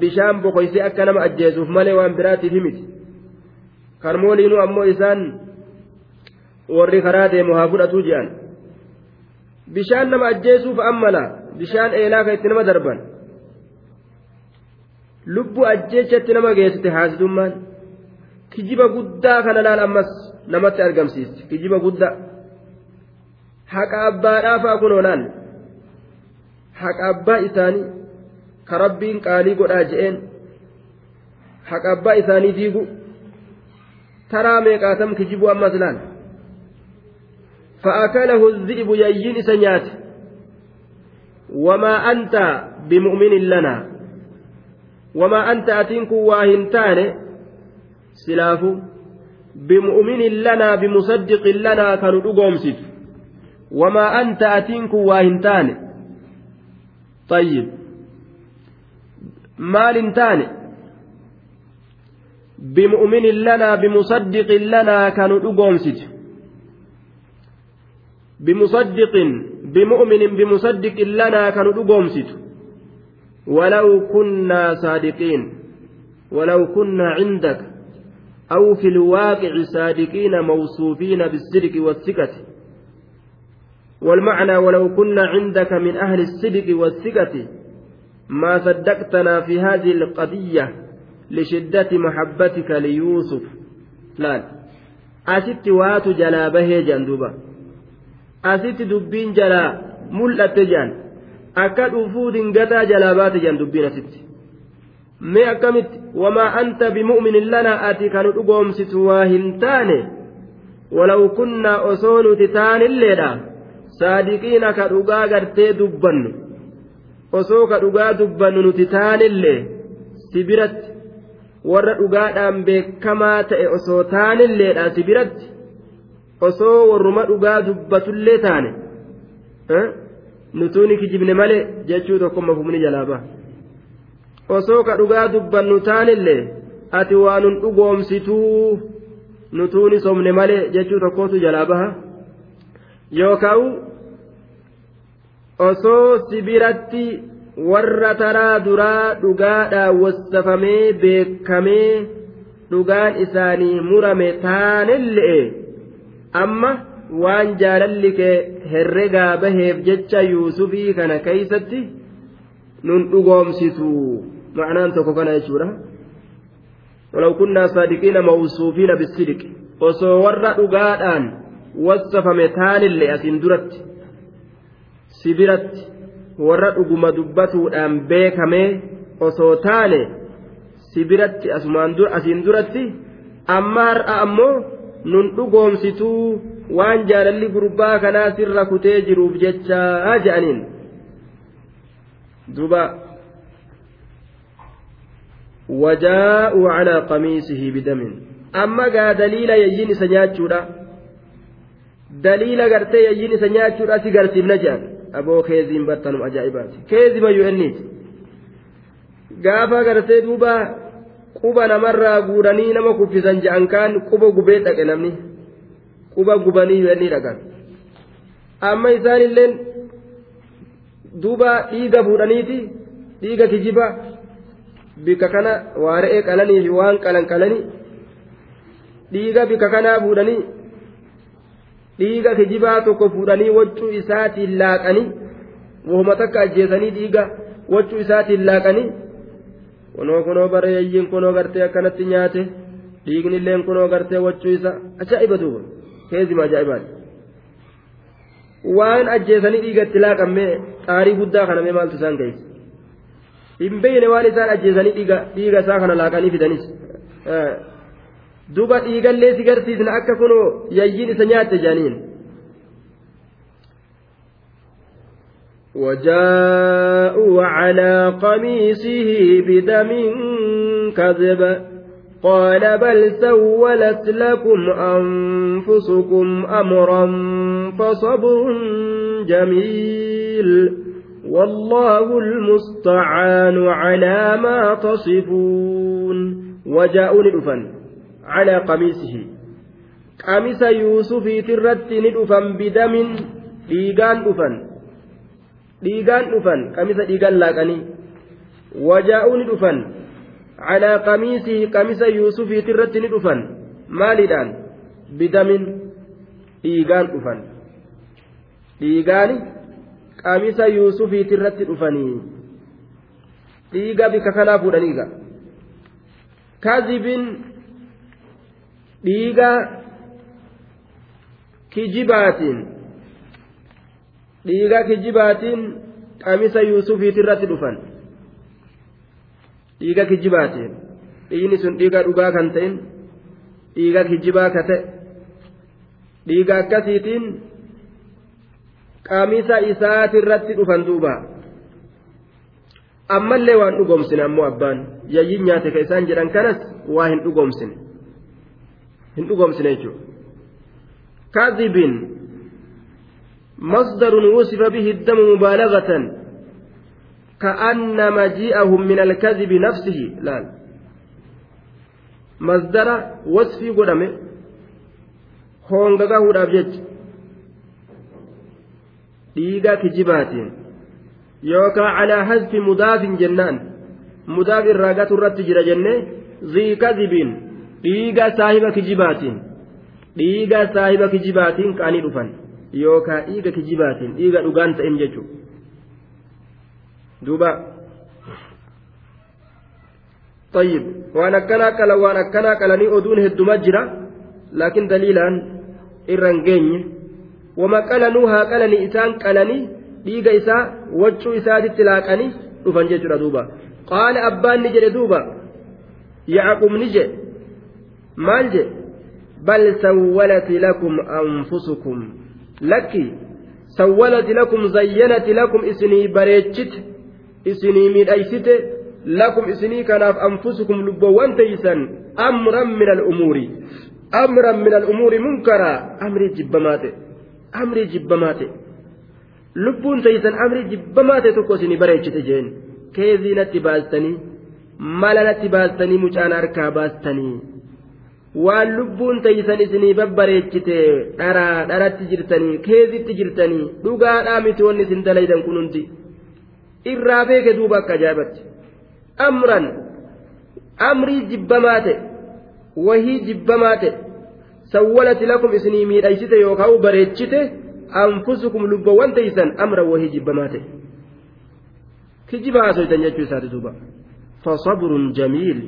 bishaan boqoysee akka nama ajjeesuuf malee waan biraatiif himiti. Kan mooliinuu ammoo isaan warri karaa deemu haa fudhatuu jedhan bishaan nama ajjeesuuf ammala bishaan eelaa kan itti nama darban lubbu ajjeechatti nama geessite haasidummaan kijiba guddaa kana laal ammas namatti argamsiisti kijiba guddaa haqa abbaadhaa fa'a kunoo laal haqa abbaa isaanii ka rabbiin qaalii godhaa je'een haqa abbaa isaanii diigu taraa meeqaatam kijibuu ammas laal فأكله الذئب يين سنيات وما أنت بمؤمن لنا وما أنت أتنك واهنتان سلاف بمؤمن لنا بمصدق لنا كانوا وما أنت أتنك واهنتان طيب. مال تاني. بمؤمن لنا بمصدق لنا كانوا بمصدق بمؤمن بمصدق لنا كانوا دقومسيت ولو كنا صادقين ولو كنا عندك أو في الواقع صادقين موصوفين بالصدق والثقة. والمعنى ولو كنا عندك من أهل الصدق والثقة ما صدقتنا في هذه القضية لشدة محبتك ليوسف. لا أست وات جلابه جندوبا asitti dubbiin jalaa jedhan akka dhufuu dingataa jalaa baate jedhan dubbiin asitti mee akkamitti wamaa anta bimu'minin lanaa ati kan dhugoomsitu waa hin taane walaw kunnaa osoo nuti taanilleedha saadiqiina ka dhugaa gartee dubbannu osoo ka dhugaa dubbannu nuti taanillee si biratti warra dhugaadhaan beekamaa ta'e osoo taanilleedha si biratti osoo warruma dhugaa dubbatullee taane nutuuni kijibne malee jechuu tokkomma fufni jalaa baha osoo ka dhugaa dubbannu taanillee ati waa nun dhugoomsituu nutuuni somne malee jechuu tokkootu jalaa baha yookaan osoo sibiratti warra taraa duraa dhugaadhaan wassafamee beekamee dhugaan isaanii murame taanillee amma. Waan jaalalli kee herregaa baheef jecha yuusufii kana keeysatti nun dhugoomsitu ma'anaan tokko kana jechuudha ولو كنا صادقين موصوفين بالصدق osoo warra dhugaadhaan wassafame taanillee asiin duratti si biratti warra dhuguma dubbatuudhaan beekamee osoo taane si biratti asiin duratti amma har'a ammoo nun dhugoomsituu waan jaalalli gurbaa kanaa sirra kutee jiruuf jechaa je'aniin duba wajaa'uu calaa qamiisihi bidamin amma gaa daliila yayyiin isa nyaachuudha daliila gartee yayyiin isa nyaachuudha si garsiifna jedhan aboo keeziin battanum ajaa'ibaati keezimayyuu enniiti gaafa gartee duuba quba namarraa guuranii nama kuffisan je'an kaan quba gubee dhaqe namni quba gubanii jedhanii dhaqan amma isaanilleen duuba dhiiga fuudhaniiti dhiiga kijiba bika kana waa re'ee qalanii fi waan qalan qalanii dhiiga bika kanaa fuudhanii dhiiga kijibaa tokko fuudhanii waccuu isaatiin laaqanii wahuma takka ajjeesanii dhiiga waccuu isaatiin laaqanii kunoo kunoo bareeyyiin kunoo gartee akkanatti nyaate dhiigni illeen kunoo gartee waccuu isa ajaa'iba duuba. Keezima ajaa'ibaati waan ajjeesanii dhiigatti laaqammee xaarii guddaa kana mee maaltu isaan geesse hin beeyne waan isaan ajjeesanii dhiiga isaa kana laaqanii fidanis duba dhiigallee si garsiisna akka kunoo yayyiin isa nyaatte jaaniin. وجاءوا على قميصه بدم كذب قال بل سولت لكم أنفسكم أمرا فصبر جميل والله المستعان على ما تصفون وجاءوا ندفا على قميصه. قميص يوسف ترت ندفا بدم ديغان دفا dhiigaan dhufan qamisa dhiigaan wajaa'uu ni dhufan calaa qamiisii qamisa yuusufiiti irratti ni dhufan maaliidhaan bidamin dhiigaan dhufan dhiigaani qamisa yuusufiiti irratti dhufanii dhiiga bika kanaa fuudhaniiga kazibin dhiiga kijibaatiin dhiiga kijibaatiin qamisa yuusufiit irratti dhufan dhiiga kijibaatiin dhiigni sun dhiiga dhugaa kan ta'in dhiiga kijibaa ka ta'e dhiiga akkasiitiin qamisa isaatirratti dhufan duuba ammallee waan dhugoomsine ammoo abbaan yayyin nyaate ka isaan jedhan kanas waa hin dhugoomsine hin dhugoomsine jechuudha kaadibin مصدر وصف به الدم مبالغة كأن مجيئهم من الكذب نفسه لا مصدر وصف dhiiga kijibaatiin yookaan calaa hasfi mudaafin jennaan mudaaf irraa gatu irratti jira jennee zii kadibiin dhiiga saahiba kijibaatiin dhiiga saahiba kijibaatiin qaanii dhufan yookaan dhiiga kijibaatiin dhiiga dhugaan ta'in jechuudha duuba طيب waan akkanaa qala waan akkanaa qalanii oduun heddumaa jira laakiin daliilaan irra hin geenye wama qalanuu haa qalanii isaan qalanii dhiiga isaa waccuu isaatitti laaqanii dhufan jechuudha duuba qaala abbaan ni jedhe duuba yacqub ni jedhe maal jedhe bal sawwalati lakum anfusukum lakki sawwalati lakum zayyanati lakum isinii bareechite isinii miidhaysite lakum isinii kanaaf anfusukum lubboowwan teeysan amran min al'umuuri amran min al'umuuri munkaraa amrii jibbamaate amrii jibbamaate lubbuun teeysan amrii jibbamaate tokko isinii bareechite jeen. Keezii natti baastanii mala natti baastanii mucaan harkaa baastanii. Waan lubbuun teeysan isinii babbareechite dharaa dharatti jirtanii keezitti jirtanii dhugaadhaa miti wanni isin dalaydan kun hundi irraa beeke duuba akka ajaa'ibatti amran amrii jibbamaa ta'e wahii jibbamaa ta'e sawwalati lakum isinii miidhaysite yookaan bareechite anfusukum lubbawwan teeysan amran wahii jibbamaa ta'e kijiba haasoytan jechuu isaati duuba fasabrun jamiil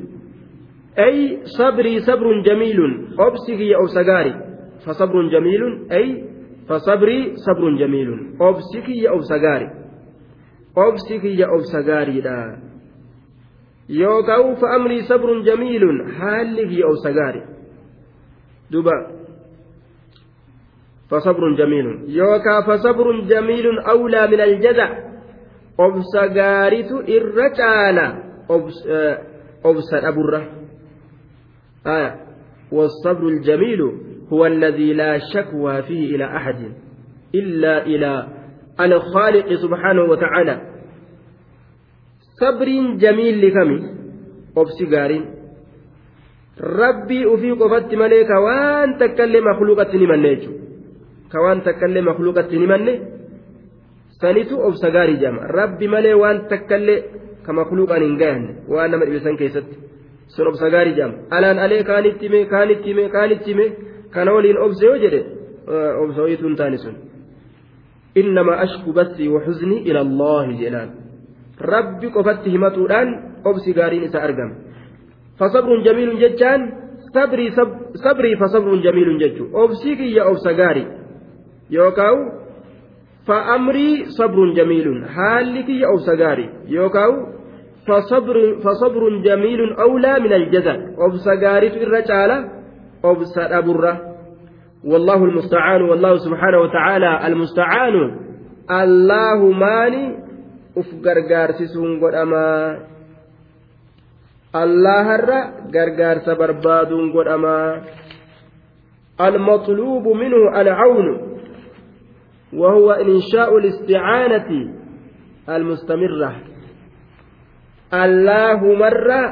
أي صبري صبر جميل أبسكي أو سجاري فصبر جميل أي فصبري صبر جميل أبسكي أو سجاري أبسكي أو سجاري لا يوكاو فأمري صبر جميل حالك أو سجاري دبا فصبر جميل يوكا فصبر جميل أولى من الجزع أبسجاريت إرجالا أبس أبس أبره آية والصبر الجميل هو الذي لا شكوى فيه إلى أحد إلا إلى الخالق سبحانه وتعالى. صبر جميل لكم. أبسي قارين. ربي أفي قفت مليك وان تكلم مخلوقة نمنيج كوان تكلم مخلوقة نمني. سنتو أبسا قاري جامع ربي ملي وان تكلم كمخلوقة ننقان وأنا من إبسان كيست. sun obsa gaarii jedhama alaan alee kaanitti hime kaanitti hime kaanitti hime kana waliin obse yoo jedhe obsooyituu hin taane sun innamaa ashku bassii waxuznii ila allaahi jedhaan rabbi qofatti himatuudhaan obsi gaariin isa argama fasabrun jamiilun jechaan sabrii fasabrun jamiilun jechuun obsii kiyya obsa gaarii yookaan fa'amrii sabrun jamiilun haalli kiyya obsa gaarii yookaan fasabrun jamiilun awlaa min aljaza obsa gaariitu irra caala obsa dhaburra والله المستعان والله سبحانه وتعالى المستعان. الله ماني؟ uf gargaarsisuun godhamaa allaharra gargaarsa barbaaduun godhamaa المطلوب منه العون وهو إنشاء الاستعانة المستمرة. الله مرة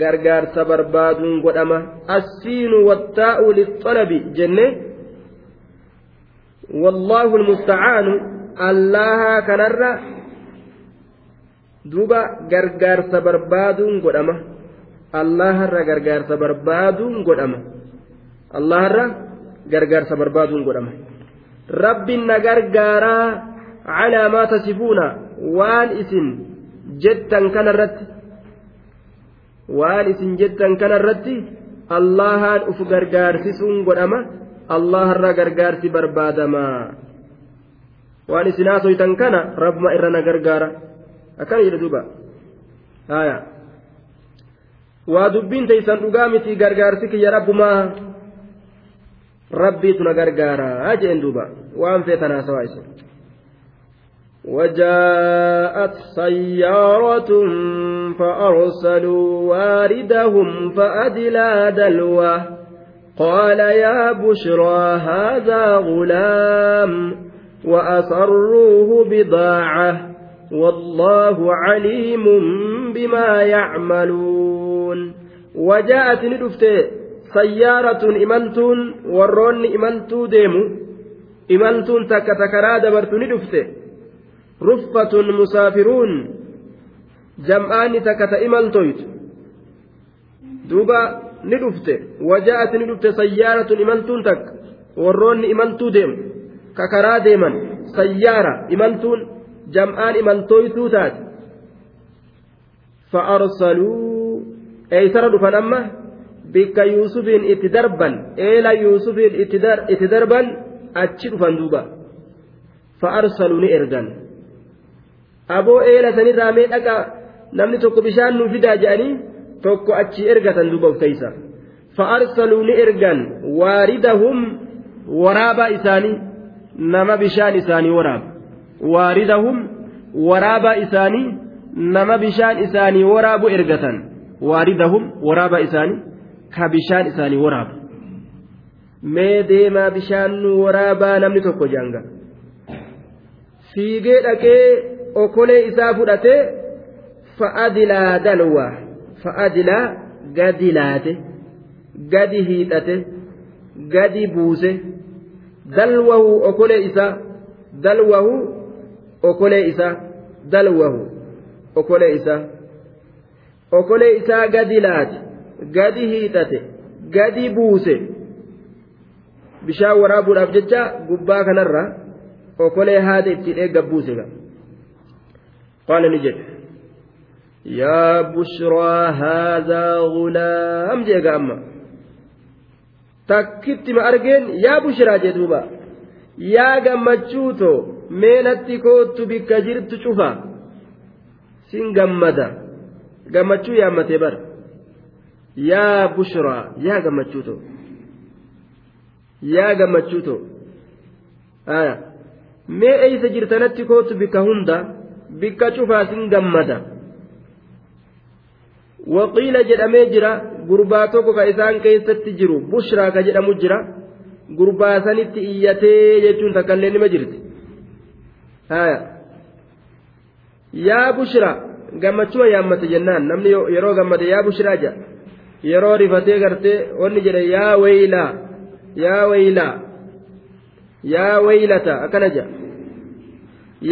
غرغار سبرباد قدما. السين والتاء للطلب جنة. والله المستعان الله كنرى duuba gargaarsa barbaaduun godhama allaharra gargaarsa barbaaduun godhama allaharra gargaarsa barbaaduun godhama rabbiin na gargaaraa calaa maa tasifuuna waan isin jettan kanarratti waan isin jettan kanarratti allahaan uf gargaarsisuun godhama allaharra gargaarsi barbaadama waan isin haasoytan kana rabbuma irra na gargaara akkana jedhe duuba haya waa dubbiin teeysan dhugaa miti gargaarsi kiyya rabbumaa rabbiitu na gargaaraa jeen duuba waan feetan haasawaa isin وجاءت سيارة فأرسلوا واردهم فأدلى دلوه قال يا بشرى هذا غلام وأسروه بضاعة والله عليم بما يعملون. وجاءت ندفت سيارة إملتون ورون إملتو ديمو. إملتون تك تكرا دبرت ندفت. رفة مسافرون. جمعان تكت إملتويت دوبا ni dhufte. Waja'at ni dhufte sayyaaratun imaltuun takka. Warroonni imaltuu deemu ka karaa deeman sayyaara imaltuun jam'aan imaltooytuu taate. Fa'aarsaluu eeysara dhufan amma bikka yuusufiin itti darban eela yuusufiin itti darban achi dhufan duuba. Fa'aarsaluu ni ergan. Aboo eela sanirraa mee dhaqa namni tokko bishaan nuu fidaa jedhanii tokko achi ergatan duuba of keeysa fa'aarsaluu ni ergan waaridahum waraabaa isaanii nama bishaan isaanii waraaba waaridahum waraabaa isaanii nama bishaan isaanii waraabu ergatan waaridahum waraabaa isaanii ka bishaan isaanii waraabu mee deemaa bishaan waraabaa namni tokko janga fiigee dhaqee okolee isaa fudhatee fa'adilaa dalwaa fa'adilaa gadi laate gadi hiixate gadi buuse dalwahu okolee isaa dalwahu okolee isaa dalwahu okolee isaa okolee isaa gadi laate gadi hiixate gadi buuse bishaan waraabuudhaaf jecha gubbaa kanarra okolee haata ittiin eegga qaala ni jedhe yaa bushraa haadhaa gulaam jeega amma takkitti ma argeen yaa bushraa jee duuba yaa gammachuutoo meenatti koottu bikka jirtu cufa sin gammada gammachuu yaammatee bara yaa bushraa yaa gammachuutoo yaa gammachuutoo aya mee eeysa jirtanatti koottu bikka hunda bikka cufaa sin gammada gurbaa tokko ka isaan keessatti jiru bushraa ka jedhamu jira gurbaa sanitti iyyatee jechuun takkaillee nima jirti haya yaa bushra gammachuma yaammate jennaan namni yeroo gammade yaa bushraa jedha yeroo rifatee gartee wanni jedhe yaa waylaa yaa waylaa yaa waylata akkana jedha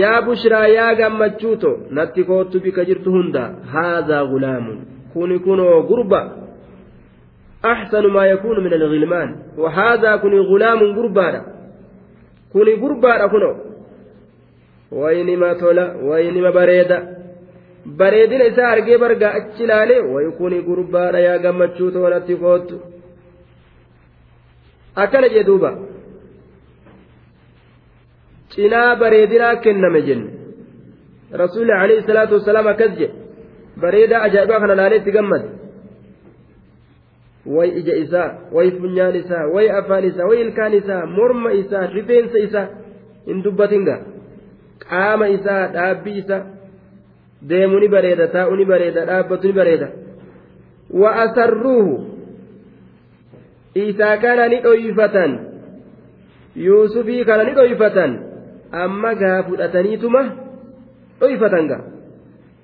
yaa bushraa yaa gammachuuto natti koottu bika jirtu hunda haadhaa gulaamun kuni kunoo gurba أحسن ما يكون من الغلمان وهذا كن غلام قربانا kuni gurbaadha kuno waynima tola waynima bareeda bareedina isaa argee bargaa achi ilaale wayi kuni gurbaadha yaa gammachuu toonatti koottu akkana jee duuba cinaa bareedinaa kenname jenne rasuulli alayhi salaatu wasalaam akkas jedhe bareedaa ajaa'ibaa kana laalee itti gammade way ija isaa way funyaan isaa way afaan isaa way ilkaan isaa morma isaa rifeensa isaa hin dubbatinga qaama isaa dhaabbii isaa deemu ni bareeda taa'u ni bareeda dhaabbatu ni bareeda wa asarruuhu isaa kana ni dhoyfatan yuusufii kana ni dhoyfatan amma gaa fudhataniituma dhoyfatan gaa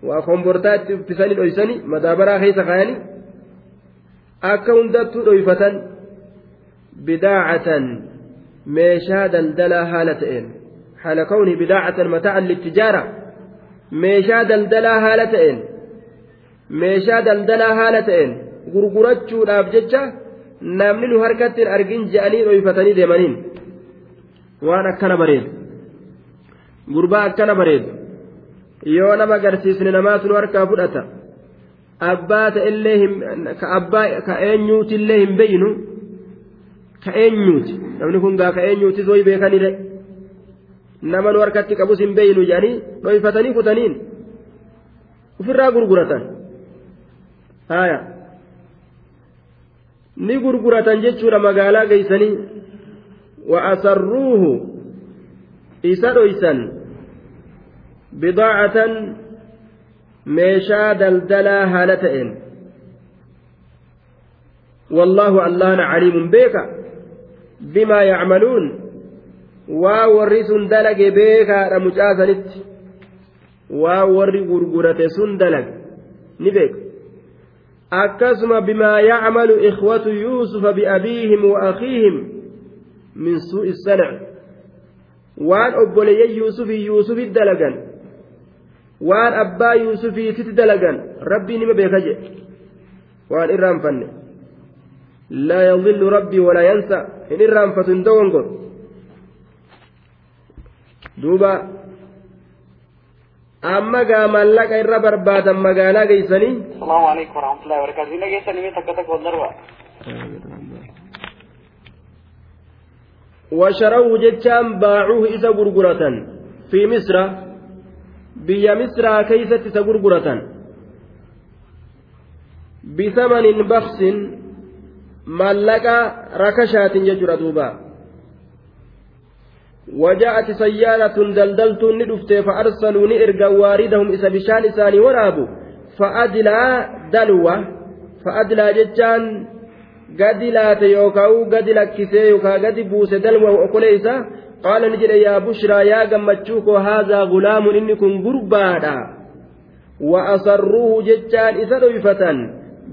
waa kombortaa itti uffisanii dhoysanii madaabaraa keessa kaayanii akka hundattuu dhoyfatan bidaacatan meeshaa daldalaa haala ta'een haala kawni bidaacatan mataacan littijaara meeshaa daldalaa haala ta'een meeshaa daldalaa haala ta'een gurgurachuudhaaf jecha namni nu harkatti hin argin je'anii dhoyfatanii deemaniin waan akkana bareedu gurbaa akkana bareedu yoo nama agarsiisne namaatu nu harkaa fudhata abbaa ta'ellee ka eenyuutillee hin beeynu? Ka eenyuuti? Namni kun gaa ka eenyuutis way beekanire nama nu harkatti qabus hin beeynu jedhanii dhoyfatanii kutaniin ofirraa gurguratan. Haya ni gurguratan jechuudha magaalaa geeysanii wa asarruuhu isa dhoysan caliimun beeka bimaa yacmaluun waa warri sun dalage beekaadha mucaasanitti waa warri gurgurate sun dalage ni beeka akkasuma bimaa yacmalu ikhwatu yuusufa biabiihim wa akhiihim min suu'i sanac waan obboleeyyan yuusufii yuusufit dalagan waan abbaa yuusufiititti dalagan rabbii nima beeka jedhe waan irraanfanne laa yadillu rabbii walaa yansa hin irraanfatu hin dogongor duuba amma gaa mallaqa irra barbaadan magaalaa geeysanii salaamu alaikum warahmatullahi wabarakaatu ina geessanii mee takka takka darba وشروه جتان باعوه إذا غرغرة في مصر بيا مصر كيست إذا غرغرة بثمن بخس ملك ركشات يجر دوبا وجاءت سيارة دلدلت ندفت فأرسلوا نئرقا واردهم إذا بشان إساني ورابوا فأدلى دلوة فأدلى جتان gadi laate yookaan gadi lakkisee yookaan gadi buuse dalma okoleessa gammachuu koo haazaa gulaamun inni kun gurbaadha wa asarruuhu jechaan isa dhoyfatan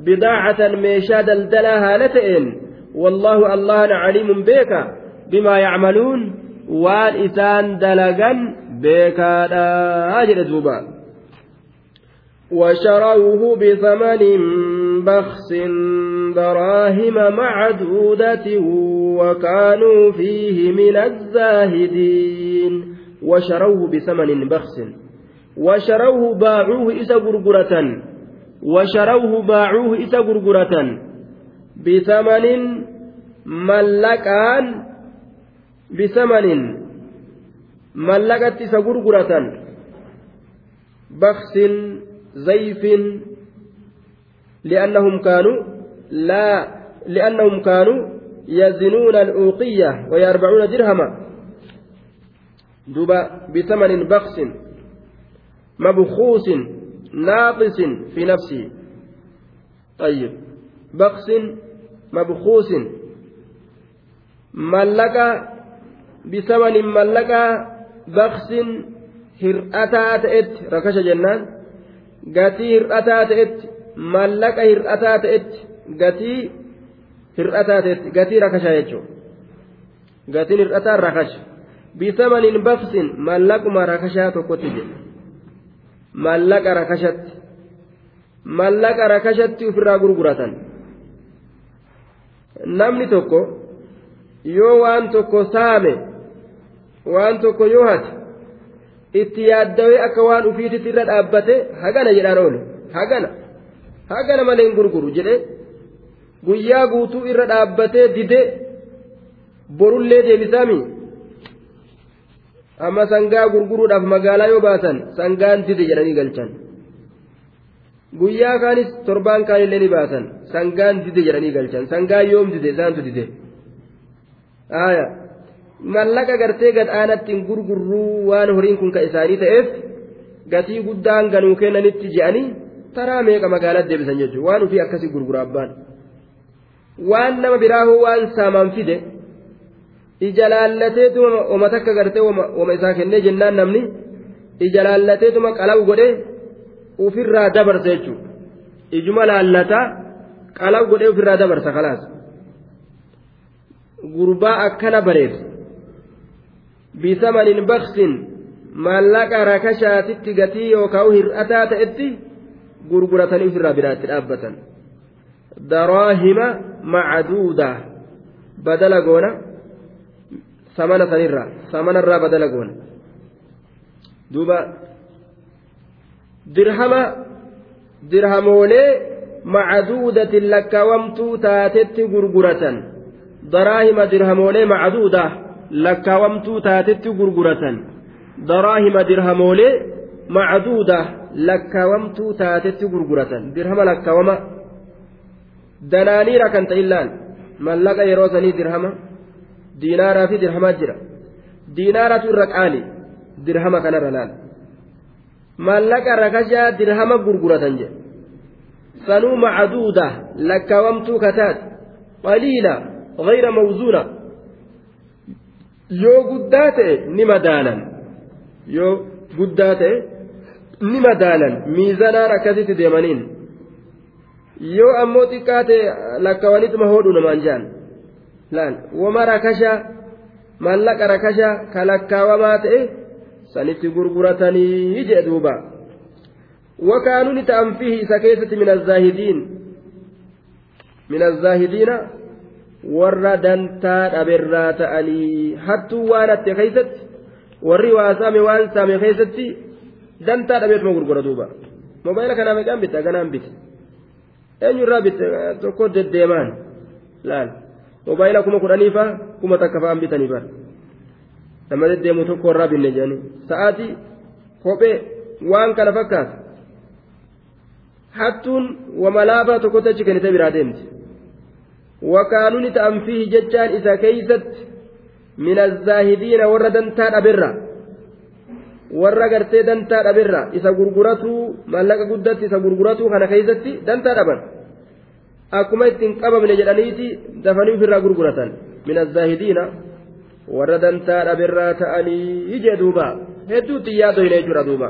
bidaacatan meeshaa daldalaa haala ta'een wallaahu allahana caliimun beeka bimaa yacmaluun waan isaan dalagan beekaadha jedhe duuba وشروه بثمن بخس دراهم معدودة وكانوا فيه من الزاهدين وشروه بثمن بخس وشروه باعوه إسا غرغرة وشروه باعوه إسا غرغرة بثمن ملكان بثمن ملكت إسا غرغرة بخس زيف لأنهم كانوا لا لأنهم كانوا يزنون الأوقية ويربعون درهما دبا بثمن بخس مبخوس ناقص في نفسه. طيب بخس مبخوس. ملك بثمن ملك بخس hir'ataa ta'etti rakasha jennaan gatii hir'ataa ta'etti mallaqa hir'ataa ta'etti gatii hir'ataa ta'etti gatii rakashaa jechuudha. Gatiin hir'ataa rakasha. Bisamanin baqsin mallaquma rakashaa tokkotti jedhe mallaqa rakashatti. Mallaqa rakashatti ofirraa gurguratan. Namni tokko yoo waan tokko saame waan tokko yoo hate itti yaaddawee akka waan ufiititti irra dhaabbate hagana jedhaan oole hagana hagana malee hin gurguru jedhe. Guyyaa guutuu irra dhaabbatee dide. Borullee deebisaami. Amma sangaa gurguruudhaaf magaalaa yoo baatan sangaan dide jedhanii galchan. Guyyaa kaanis torbaan kaanillee ni baatan. Sangaan dide jedhanii galchan. Sangaan yoom dide? Isaantu dide. Aayaa mallaqa gartee gadhaanatti hin gurgurruu waan horiin kun ka isaanii ta'eef gatii guddaan ganuu kennanitti je'anii taraa meeqa magaalaa deebisan jechuudha? Waan ofii akkasii gurgura abbaan. Waan nama biraa hoo waan saamaan fide ija laallateetuma oma takka gartee oma isaa kennee jennaan namni ija laallateetuma qalawu godhee ofirraa dabarsa jechuudha. Ijuma laallataa qalawu godhee ofirraa dabarsa kalaas gurbaa akkana bareessa. bisamanin baksin maallaqa rakashaatitti gatii yookaan hir'ataa ta'etti gurguratanii ofirraa biraatti dhaabbatan daraahima macaduuda badala goona samana sanirraa samanarraa badala goona duuba dirhama dirhamoolee macaduudatin lakkaawamtuu taatetti gurguratan daraahima dirhamoolee macaduudaa lakkaawamtuu taatetti gurguratan daraahima dirhamoolee macduuda lakkaawamtuu taatetti gurguratan dirhama lakkaawama danaaniira kan ta'illaan mallaqa yeroo sanii dirhama diinaaraa fi dirhamaa jira diinaaratu irra qaali dirhama kanarra laal mallaqa rakashaa dirhama gurguratan jedhe sanuu macduuda lakkaawamtuu kataate qaliila غير موزونة yoo guddaa ta'e ni madaalan yoo guddaa ta'e ni madaalan miizanaan akkasitti deemaniin yoo ammoo xiqqaa ta'e lakkaawwanituma hoodhu namaan jaan laal wama rakashaa maallaqa rakashaa ka lakkaawamaa ta'e sanitti gurguratanii jee duuba wakaanuu ni ta'an fihi isa keessatti min azaahidiin min azaahidiina warra dantaa dhaberraa ta'anii hattuu waan hatte keeysatti warri waa saame waan saame keeysatti dantaa dhabeetuma gurgura duuba mobaayila kanaa meeqaan bitte ganaan bitte eenyurraa bitte tokko deddeemaan laal mobaayila kuma kudhaniifa kuma takka fa'aan bitanii bara nama deddeemu tokko irraa binne jedhanii sa'aatii kophee waan kana fakkaata hattuun wamalaafaa tokkotti achi kennite biraa deemti وكانوا نتأم فيه ججان إذا كيست من الزاهدين ورا دنتا warra gartee dantaa dhaberra isa gurguratuu mallaqa guddatti isa gurguratuu kana keessatti dantaa dhaban. Akkuma ittiin qabamne jedhaniiti dafanii ofirraa gurguratan. Mina zaahidiina warra dantaa dhaberraa ta'anii ijee jedhuuba hedduutti yaadoo hin jechuudha duuba.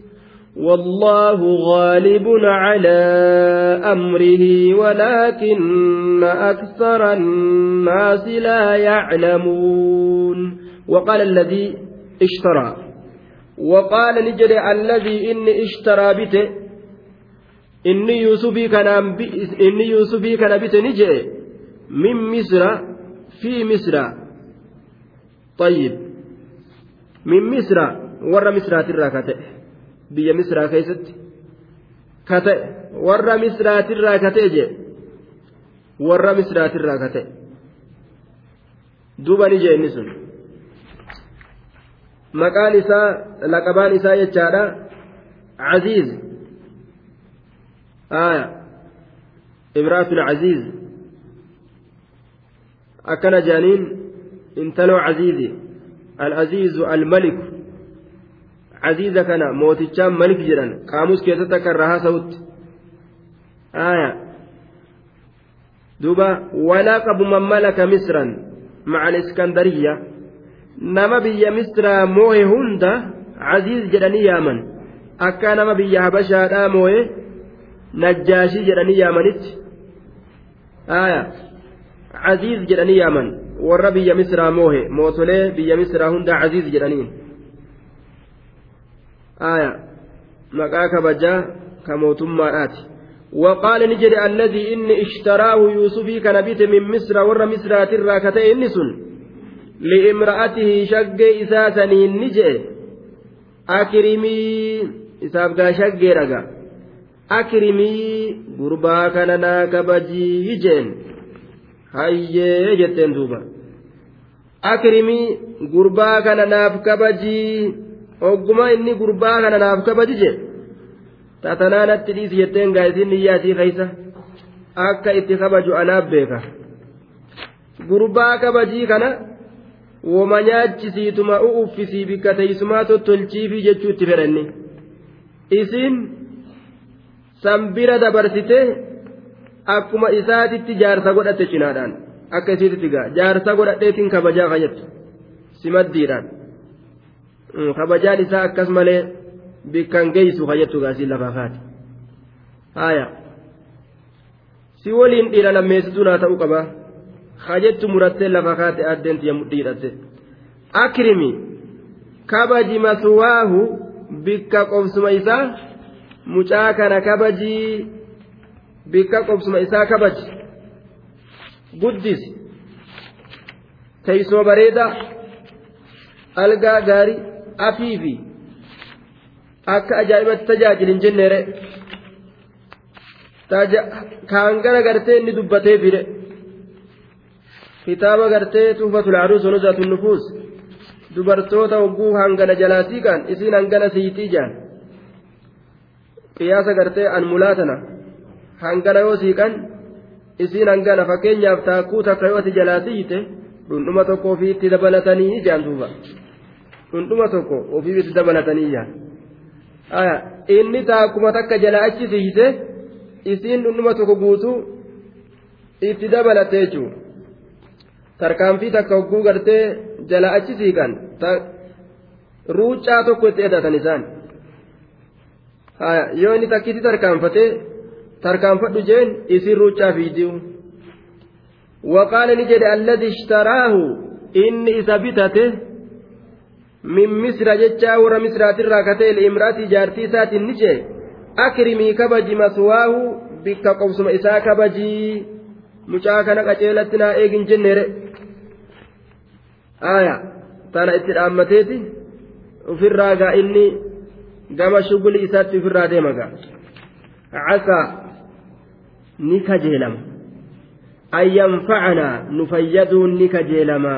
والله غالب على أمره ولكن أكثر الناس لا يعلمون. وقال الذي اشترى. وقال نجري الذي إني اشترى بته إني يوسفي كان إني يوسفي كان بته نجري من مصر في مصر. طيب من مصر ور مصر تراكته biyya misraa keessatti ka ta'e warra misraatirraa ka ta'e jee warra misraatirraa ka ta'e duuba ni jee inni sun maqaan isaa laqabaan isaa jechaadha caziiz aya imraatul caziiz akkana jaaniin intaloo caziizi al-aziizu al-maliku عزيزة كان موتيشان ملك جران قاموس كيسة كرها سوت آية دوبا ولقب من ملك مصرا مع الإسكندرية نما بيا مصر موه هندا caziiz jedhanii yaaman akka nama biyya habashaadhaa moo'ee najjaashii jedhanii yaamanitti aya caziiz jedhanii yaaman warra biyya misraa moohe mootolee biyya misraa hundaa caziiz jedhaniin aya maqaa kabajaa ka mootummaadhaati وقال نجري الذي إني اشتراه يوسفي كان بيت من مصر ور مصر ترى كتئ إنسن لامرأته شق إساسني نجي أكرمي إساف شق رقا أكرمي قربا كان ناكبجي جين hayyee jetteen duuba akrimii gurbaa kana naaf kabajii ogguma inni gurbaa kana naaf kabaji je tatanaanatti dhiisi jetteen gaa'isiin niyyaa isii keeysa akka itti kabaju anaaf beeka. Gurbaa kabajii kana woma nyaachisiituma u uffisii bikka teeysumaa tottolchiifii jechuu itti fedhanni. Isiin sanbira dabarsite akkuma isaatitti jaarsa godhatte cinaadhaan. Akka isiititti gaa. Jaarsa godhadheetiin kabajaa fayyaddu simaddiidhaan kabajaan isaa akkas malee bikkan geessu fayyaddu gaasii lafaa kaati haaya si waliin dhiira lammeessituu naa ta'uu qaba hajettu murattee lafa kaate addeenti dhiidhatte akrimi kabaji masuwaahu bikka qobsuma isaa mucaa kana kabajii bikka qobsuma isaa kabaji guddisi teeysuma bareedaa algaa gaarii afiifi akka ajaa'ibatti tajaajilin jenneere kaan gara gartee inni dubbatee fide kitaaba gartee tuufatul aruus wanuzaatu nufuus dubartoota hogguu hangana jalaatii kan isiin hangana siitii jaan qiyaasa gartee anmulaa tana hangana yoo siiqan isiin hangana fakkeenyaaf taakkuu takka yoo ati jalaa siite dhundhuma tokko ofiitti dabalatanii jaan duuba dhundhuma tokko ofiitti dabalatanii jaan inni taakkuma takka jalaa achi siite isiin dhundhuma tokko guutuu itti dabalatee jechuudha. Tarkaanfii takka hogguu gartee jalaa achi siiqan ruuccaa tokko itti edatan isaan. Yoo inni takkitti tarkaanfatee. tarkaanfadhu jeen isin ruuccaa fiidiu. Waqaala ni jedhe alladhi ishtaraahu inni isa bitate min misra jechaa warra misraatirraa katee liimraatii jaartii isaatiin ni jee. Akrimii kabaji maswaahu bikka qobsuma isaa kabajii mucaa kana qaceelatti naa eegin jenneere aya tana itti dhaammateeti. Ufirraa gaa inni gama shuguli isaatti ufirraa deema gaa. Casaa ni kajeelama. An yanfacanaa nu fayyaduun ni kajeelama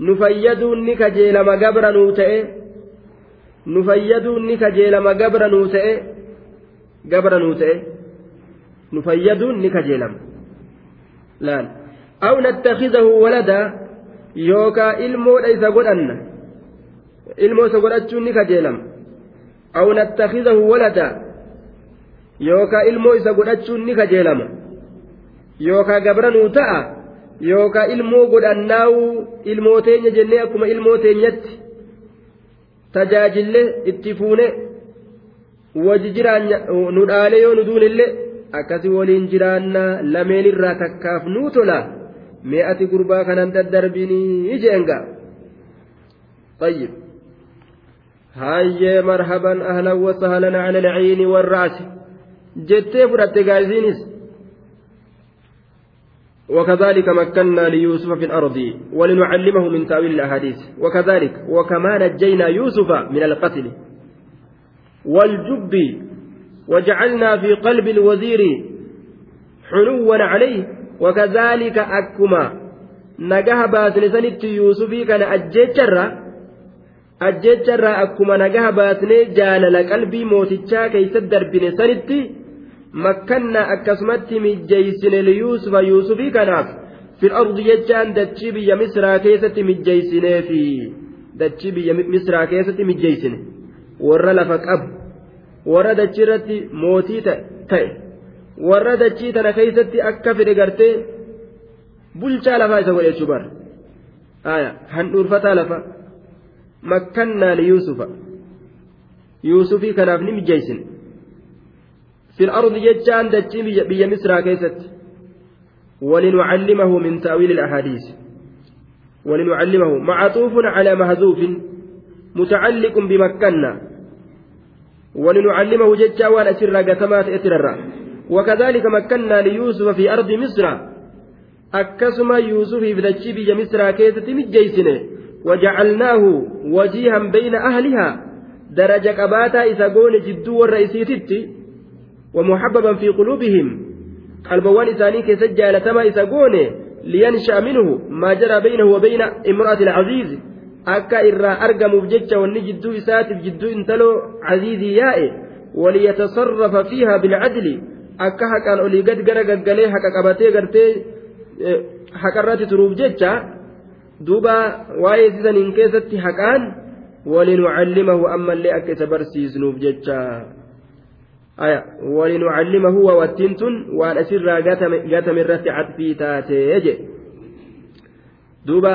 nu fayyaduun ni kajeelama gabra nuu ta'e. Nu fayyaduun ni kajeelama gabra nuu ta'e. Gabra nuu ta'e. Nu fayyaduun ni kajeelama. Laal aw nattakhidahu walada yookaa ilmoodha isa godhanna. Ilmoo isa godhachuun ni kajeelama. Aw nattakhidahu walada yookaa ilmoo isa godhachuun ni kajeelama. Yookaa gabra nuu ta'a yookaa ilmoo godhannaa'u ilmoo teenya jennee akkuma ilmoo teenyatti tajaajille itti fuune waji jiraan nu dhaale yoo nu duunillee akkasi waliin jiraannaa lameenirraa takkaaf nuu tola mee ati gurbaa kanan daddarbinii jeenga طيب هاي مرحبا أهلا وسهلا على العين والرأس jettee fudhatte gaa'isiinis وكذلك مكنا ليوسف في الأرض ولنعلمه من تأويل الأحاديث. وكذلك وكما نجينا يوسف من القتل والجب وجعلنا في قلب الوزير حنوا عليه. وكذلك أكما نجاه باسن سنت يوسف كان أجيتشرا أجيتشرا أكما نجاه باسن جال قلبي موتشا كي سدر بن سنتي makkannaa akkasumatti mijjeeysine liyuusufa yuusufii kanaaf fil ardi jechaan dachii biyya misraa keessatti mijjeeysineefi dachii biyya misraa keessatti mijjeeysine warra lafa qabu warra dachii irratti mootii ta'e warra dachii tana keessatti akka fedhe gartee bulchaa lafaa isa godhe jechuu bara handhuurfataa lafa makkannaa liyuusufa yuusufii kanaaf ni mijjeessine في الأرض جتان دتشي بيا مصر كيست. ولنعلمه من تأويل الأحاديث. ولنعلمه. معطوف على مهزوف متعلق بمكنا ولنعلمه جتا وأنا سر قتمات اتررا وكذلك مكنا ليوسف في أرض مصر. أكسما يوسف في بيا مصر كيست مجيسنه وجعلناه وجيها بين أهلها. درجة كباتا إذا قول جدو الرئيسيتي ومحببا في قلوبهم قلبوان إساني كيست جالتما إسا قونه لينشأ منه ما جرى بينه وبين امرأة العزيز irraa argamuuf jecha wanni jidduu isaatiif jidduu intaloo caziizii yaa'e waliyatasarrafa fiiha bilcadli akka haqaan olii gad gara gaggalee haqa qabatee gartee haqarratti turuuf jecha duuba waa'ee sisaniin keessatti haqaan walinucallimahu ammallee akka isa barsiisnuuf jecha walinucallimahu wawattiin tun waan asirraa gatame irratti cadfii taatee jedhe. Duuba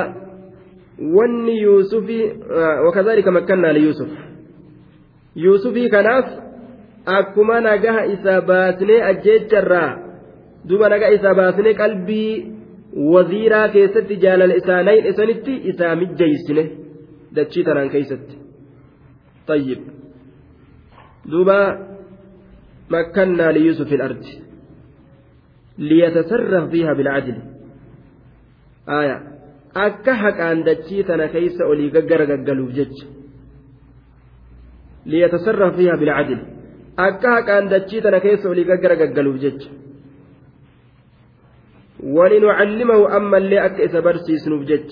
wanni yuusufi wakazaalika makkannaa liyuusuf yuusufii kanaaf akkuma nagaha isa baasnee ajjeecharraa duuba nagaa isaa baasnee qalbii waziiraa keessatti jaalala isaa nayin isanitti isaa mijjeeysine dachii tanaan keeysatti tayyib. Duuba مكنا ليوسف الأرض ليتصرف فيها بالعدل آية keeysa olii gaggara gaggaluuf jecha liyatasarraf fiiha bilcadil akka haqaan dachii tana keessa olii gaggara gaggaluuf jecha ولنعلمه أما اللي أك إذا برسيس نبجج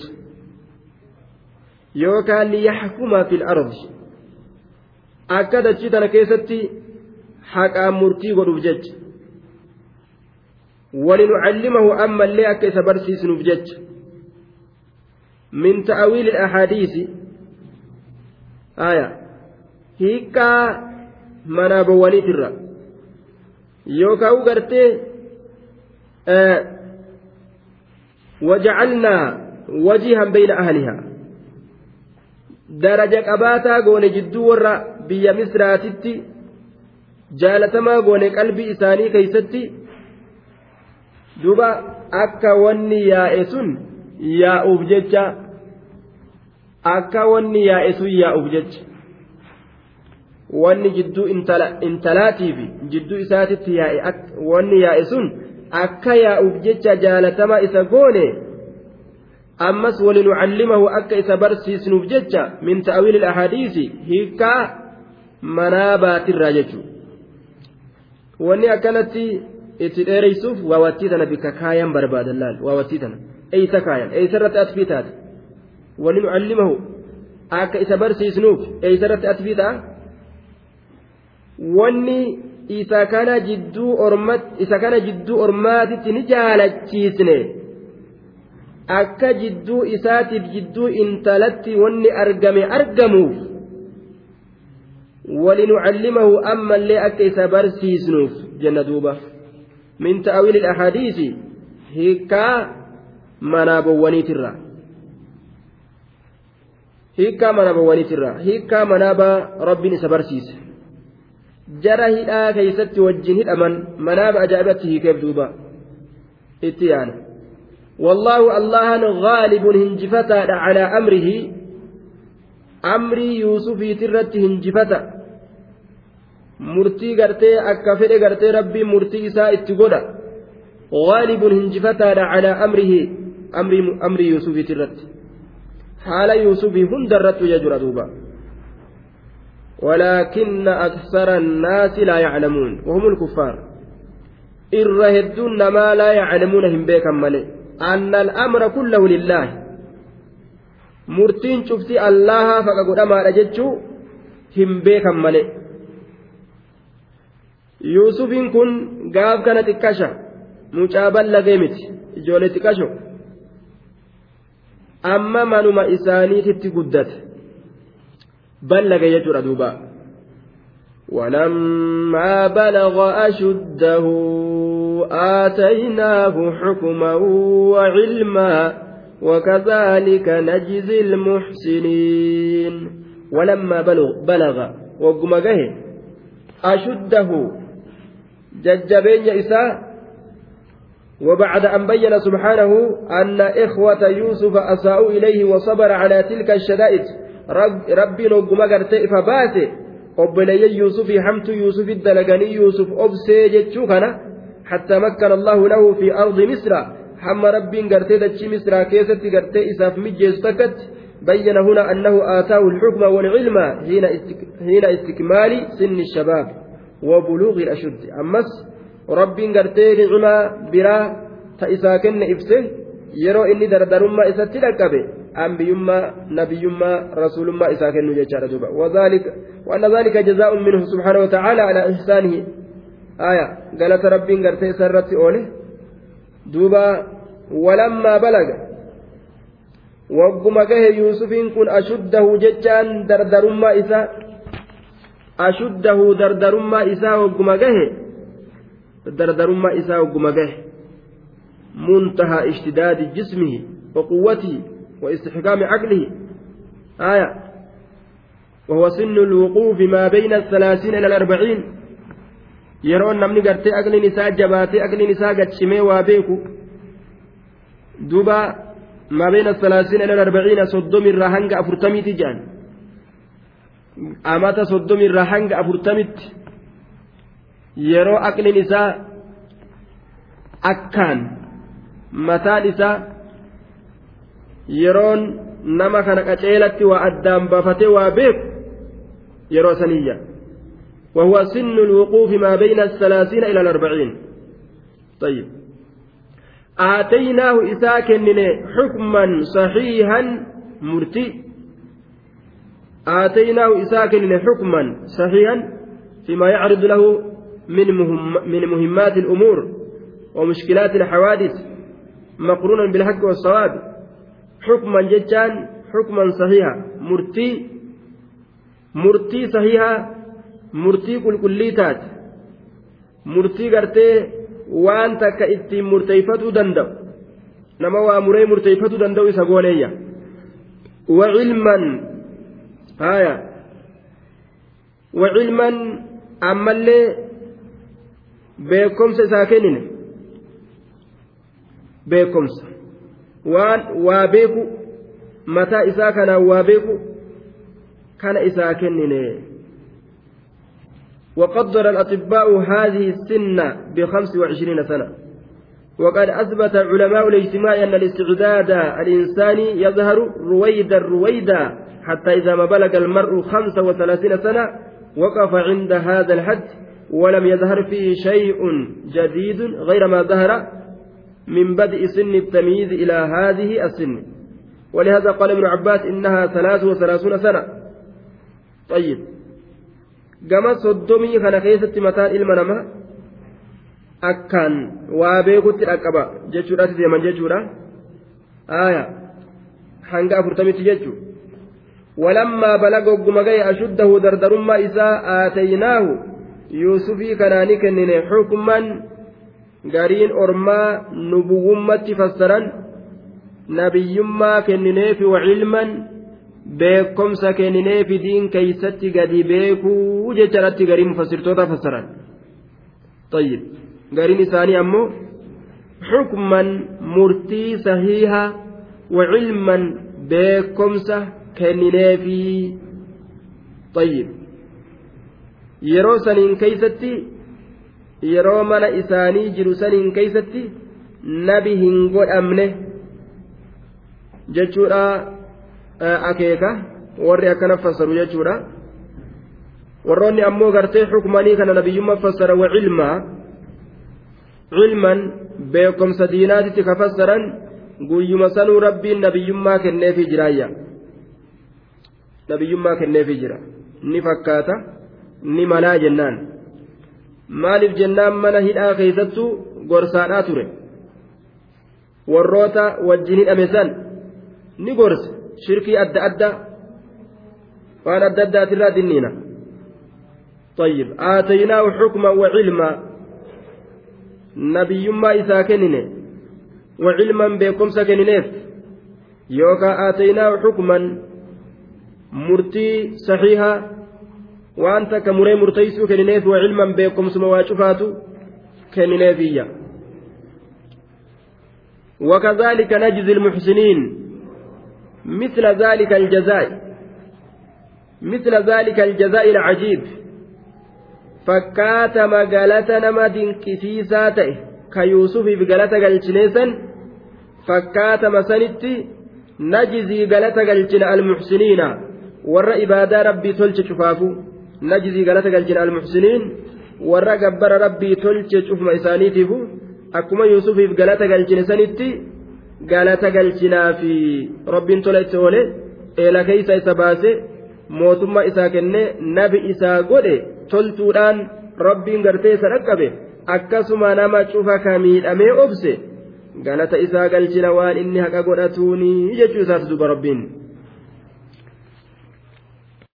يوكا ليحكم في الأرض أكد جيتنا كيستي حقا مرتي ونبجج ولنعلمه أما اللي أك إذا برسيس نبجج من تأويل الأحاديث آية هيكا منابواني ترى يوكاو غرتي آه وجعلنا وجها بين أهلها درجة قباتا قول جدو ورا بيا مصراتي jaalatamaa goone qalbii isaanii keeysatti duba akka wanni yaa'e sun yaa'uuf jecha akka wanni yaa'e sun yaa'uuf jecha wanni jidduu intalaatii fi jidduu isaatitti yaa'e wanni yaa'e sun akka yaa'uuf jecha jaalatama isa goone ammas walinucallimahu akka isa barsiisnuuf jecha min ta'awiili ilahaadiisi hiikaa manaa baatirraa jechuudha wanni akkanatti itti dheereysuuf waawattii tana bikka kaayan barbaadan laal waawattii tana. Eeysa kaayan eeysa irratti atfii taate. Walinucallimahu akka isa barsiisnuuf eeysa irratti atfii ta'a. Wanni isa kana jidduu ormat isa kana jidduu ormaatitti ni jaalachiisne. Akka jidduu isaatiif jidduu intalatti wanni argame argamuuf ولنعلمه أما اللي أكيس برسيسنوف جنة دوبة من تأويل الأحاديث هيكا منابواني ترى هيكا منابواني ترى هيكا منابا ربي نسبرسيس jara hidhaa keeysatti wajjin hidhaman manaaba ajaa'ibatti hiikeef duuba itti yaana wallaahu allahan gaalibun hinjifataadha calaa amrihi amrii yuusufiitirratti hinjifata murtii gartee akka fedhe gartee rabbiin murtii isaa itti godha gaalibun hinjifataadha calaa amrihi amrii yuusufiitirratti haala yuusufii hundarrattu jajura duuba ولكن أكثر الناس لا يعلمون وهم الكفار إر ما لا يعلمون هم بيكا ملي أن الأمر كله لله مرتين شفتي الله فقد أما رجتشو هم بيكا ملي يوسف كن قاف كانت إكاشا مجابا لغيمت جولت إكاشو أما منما إساني تتقدت بلغ يجر دوبا ولما بلغ أشده آتيناه حكما وعلما وكذلك نجزي المحسنين ولما بلغ, بلغ وقم جه أشده ججبين إساء وبعد أن بين سبحانه أن إخوة يوسف أساءوا إليه وصبر على تلك الشدائد. ربي قرتئ فباسه obboleeyyan yuusufii hamtu yuusufit dalaganii yuusuf obsee jechuu kana حتى مكن الله له في أرض مصر. حما ربي قرتي دتشي مصر كيست قرتي إساف مجيز تكت. بين هنا أنه آتاه الحكم والعلم حين استكمال سن الشباب. وبلوغ الأشد. أمس ربي قرتي نعمة برا تإساكن إبسه يرو إني دردرما إساتي لكبه أنبيما نبيما رسولما إساكن جيشار دوبا وذلك وأن ذلك جزاء منه سبحانه وتعالى على إحسانه. آية قالت ربي قرتي سرت أوله دوبا ولما بلغ wagguma gahe yuusufiin kun ashuddahu jechaan dardarummaa isaa ashuddahu dardarummaa isaa wagguma gahe dardarummaa isaa ishtidaadi jismihi wa quwwatihi واستحكام عقله. آية. وهو سن الوقوف ما بين الثلاثين إلى الأربعين. يرون نمني قرتي أقل نساء جباتي أقل نساء قد شمي وابيكو. دوبا ما بين الثلاثين إلى الأربعين صدوم الرهنج أفرتمي تجان. أمات صدوم الرهنج أفرتمت yeroo aqliin isaa akkaan mataan isaa yeroon nama kana qaceelatti waa addaan baafatee waa beeku yeroo saniyya وهو سن الوقوف ما بين الثلاثين إلى الأربعين طيب آتيناه إساكن حكما صحيحا مرتي آتيناه إساكن حكما صحيحا فيما يعرض له من, من مهمات الأمور ومشكلات الحوادث مقرونا بالحق والصواب sahiha murtii murtii sahiha murtii qulqullii taate murtii gartee waan takka ittiin murteeyfatuu danda'u nama waa muree murteeyfatuu danda'u isa gooneeyya وعلما هايا وعلما أما اللي بكم ساكنين. بكم waan waa beeku mataa isaa kanaan waa beeku kana isaa kennine وقدر الأطباء هذه السنة بخمس وعشرين سنة. وقد أثبت علماء الاجتماع أن الاستعداد الإنساني يظهر رويدا رويدا. حتى إذا ما بلغ المرء خمسة وثلاثين سنة وقف عند هذا الحد ولم يظهر فيه شيء جديد غير ما ظهر من بدء سن التمييز إلى هذه السن. ولهذا قال ابن عباس إنها ثلاث وثلاثون سنة. طيب. صدمي كان كيست متان المنامة أكان. وابيكت الأكبا جتشورا تزيمن جتشورا آية. حنقا فرتمت جتشو ولما بلغ قمقي أشده دردرما إذا آتيناه يوسفي كان نكنن حكما gariin ormaa nubuwummatti fassaran nabiyyummaa kennineefi wacilman beekomsa kennineefi diin keeysatti gadi beekuu jecharatti garii mufassirtoota fassaran طيب gariin isaanii ammoo xukman murtii sahiiha wacilman beekomsa kennineefi طيب yeroo saniin keeysatti yeroo mana isaanii jiru saniin keeysatti nabi hin godhamne jechuudha akeeka warri akkana fassaru jechuudha warroonni ammoo gartee xukmanii kana nabiyyummaa fassara wa cilmaa cilman beekomsa diinaatitti ka fassaran guyyuma sanuu rabbiin nabiyyummaa kenneefii jiraayya nabiyyummaa kenneefii jira ni fakkaata ni malaa jennaan maaliif jennaan mana hidhaa keessattuu gorsaadhaa ture warroota wajjin hidhame san ni gorse shirkii adda addaa waan adda addaatirraa dinniina طيب آتيناه حكما وعلما نبي ما إذا كننه وعلما بكم سكننيف yookaan aataynaa xukman murtii saxiiha waan takka muree murteessuu kennineef waa cilman beekumsuma waa cufaatu kennineefiyya وكذلك نجزي المحسنين مثل ذلك الجزاء مثل ذلك الجزاء العجيب magaalata nama dinqisiisaa ta'e ka yuusufiif galata galchineesan fakkaatama sanitti najizii galata galchina almuxsiniina warra ibaadaa rabbii tolche cufaafu najizii galata galchina almuxsiniin warra gabbara rabbii tolche cufuma isaaniitiifu akkuma yuusufiif galata galchine sanitti galata galchinaafi rabbiin tola itti oole eela keeysa isa baase mootummaa isaa kenne nabi isaa godhe toltuudhaan rabbiin gartee isa dhaqqabe akkasuma nama cufa ka miidhamee obse galata isaa galchina waan inni haqa godhatuuni jechuu isaati duba rabbiin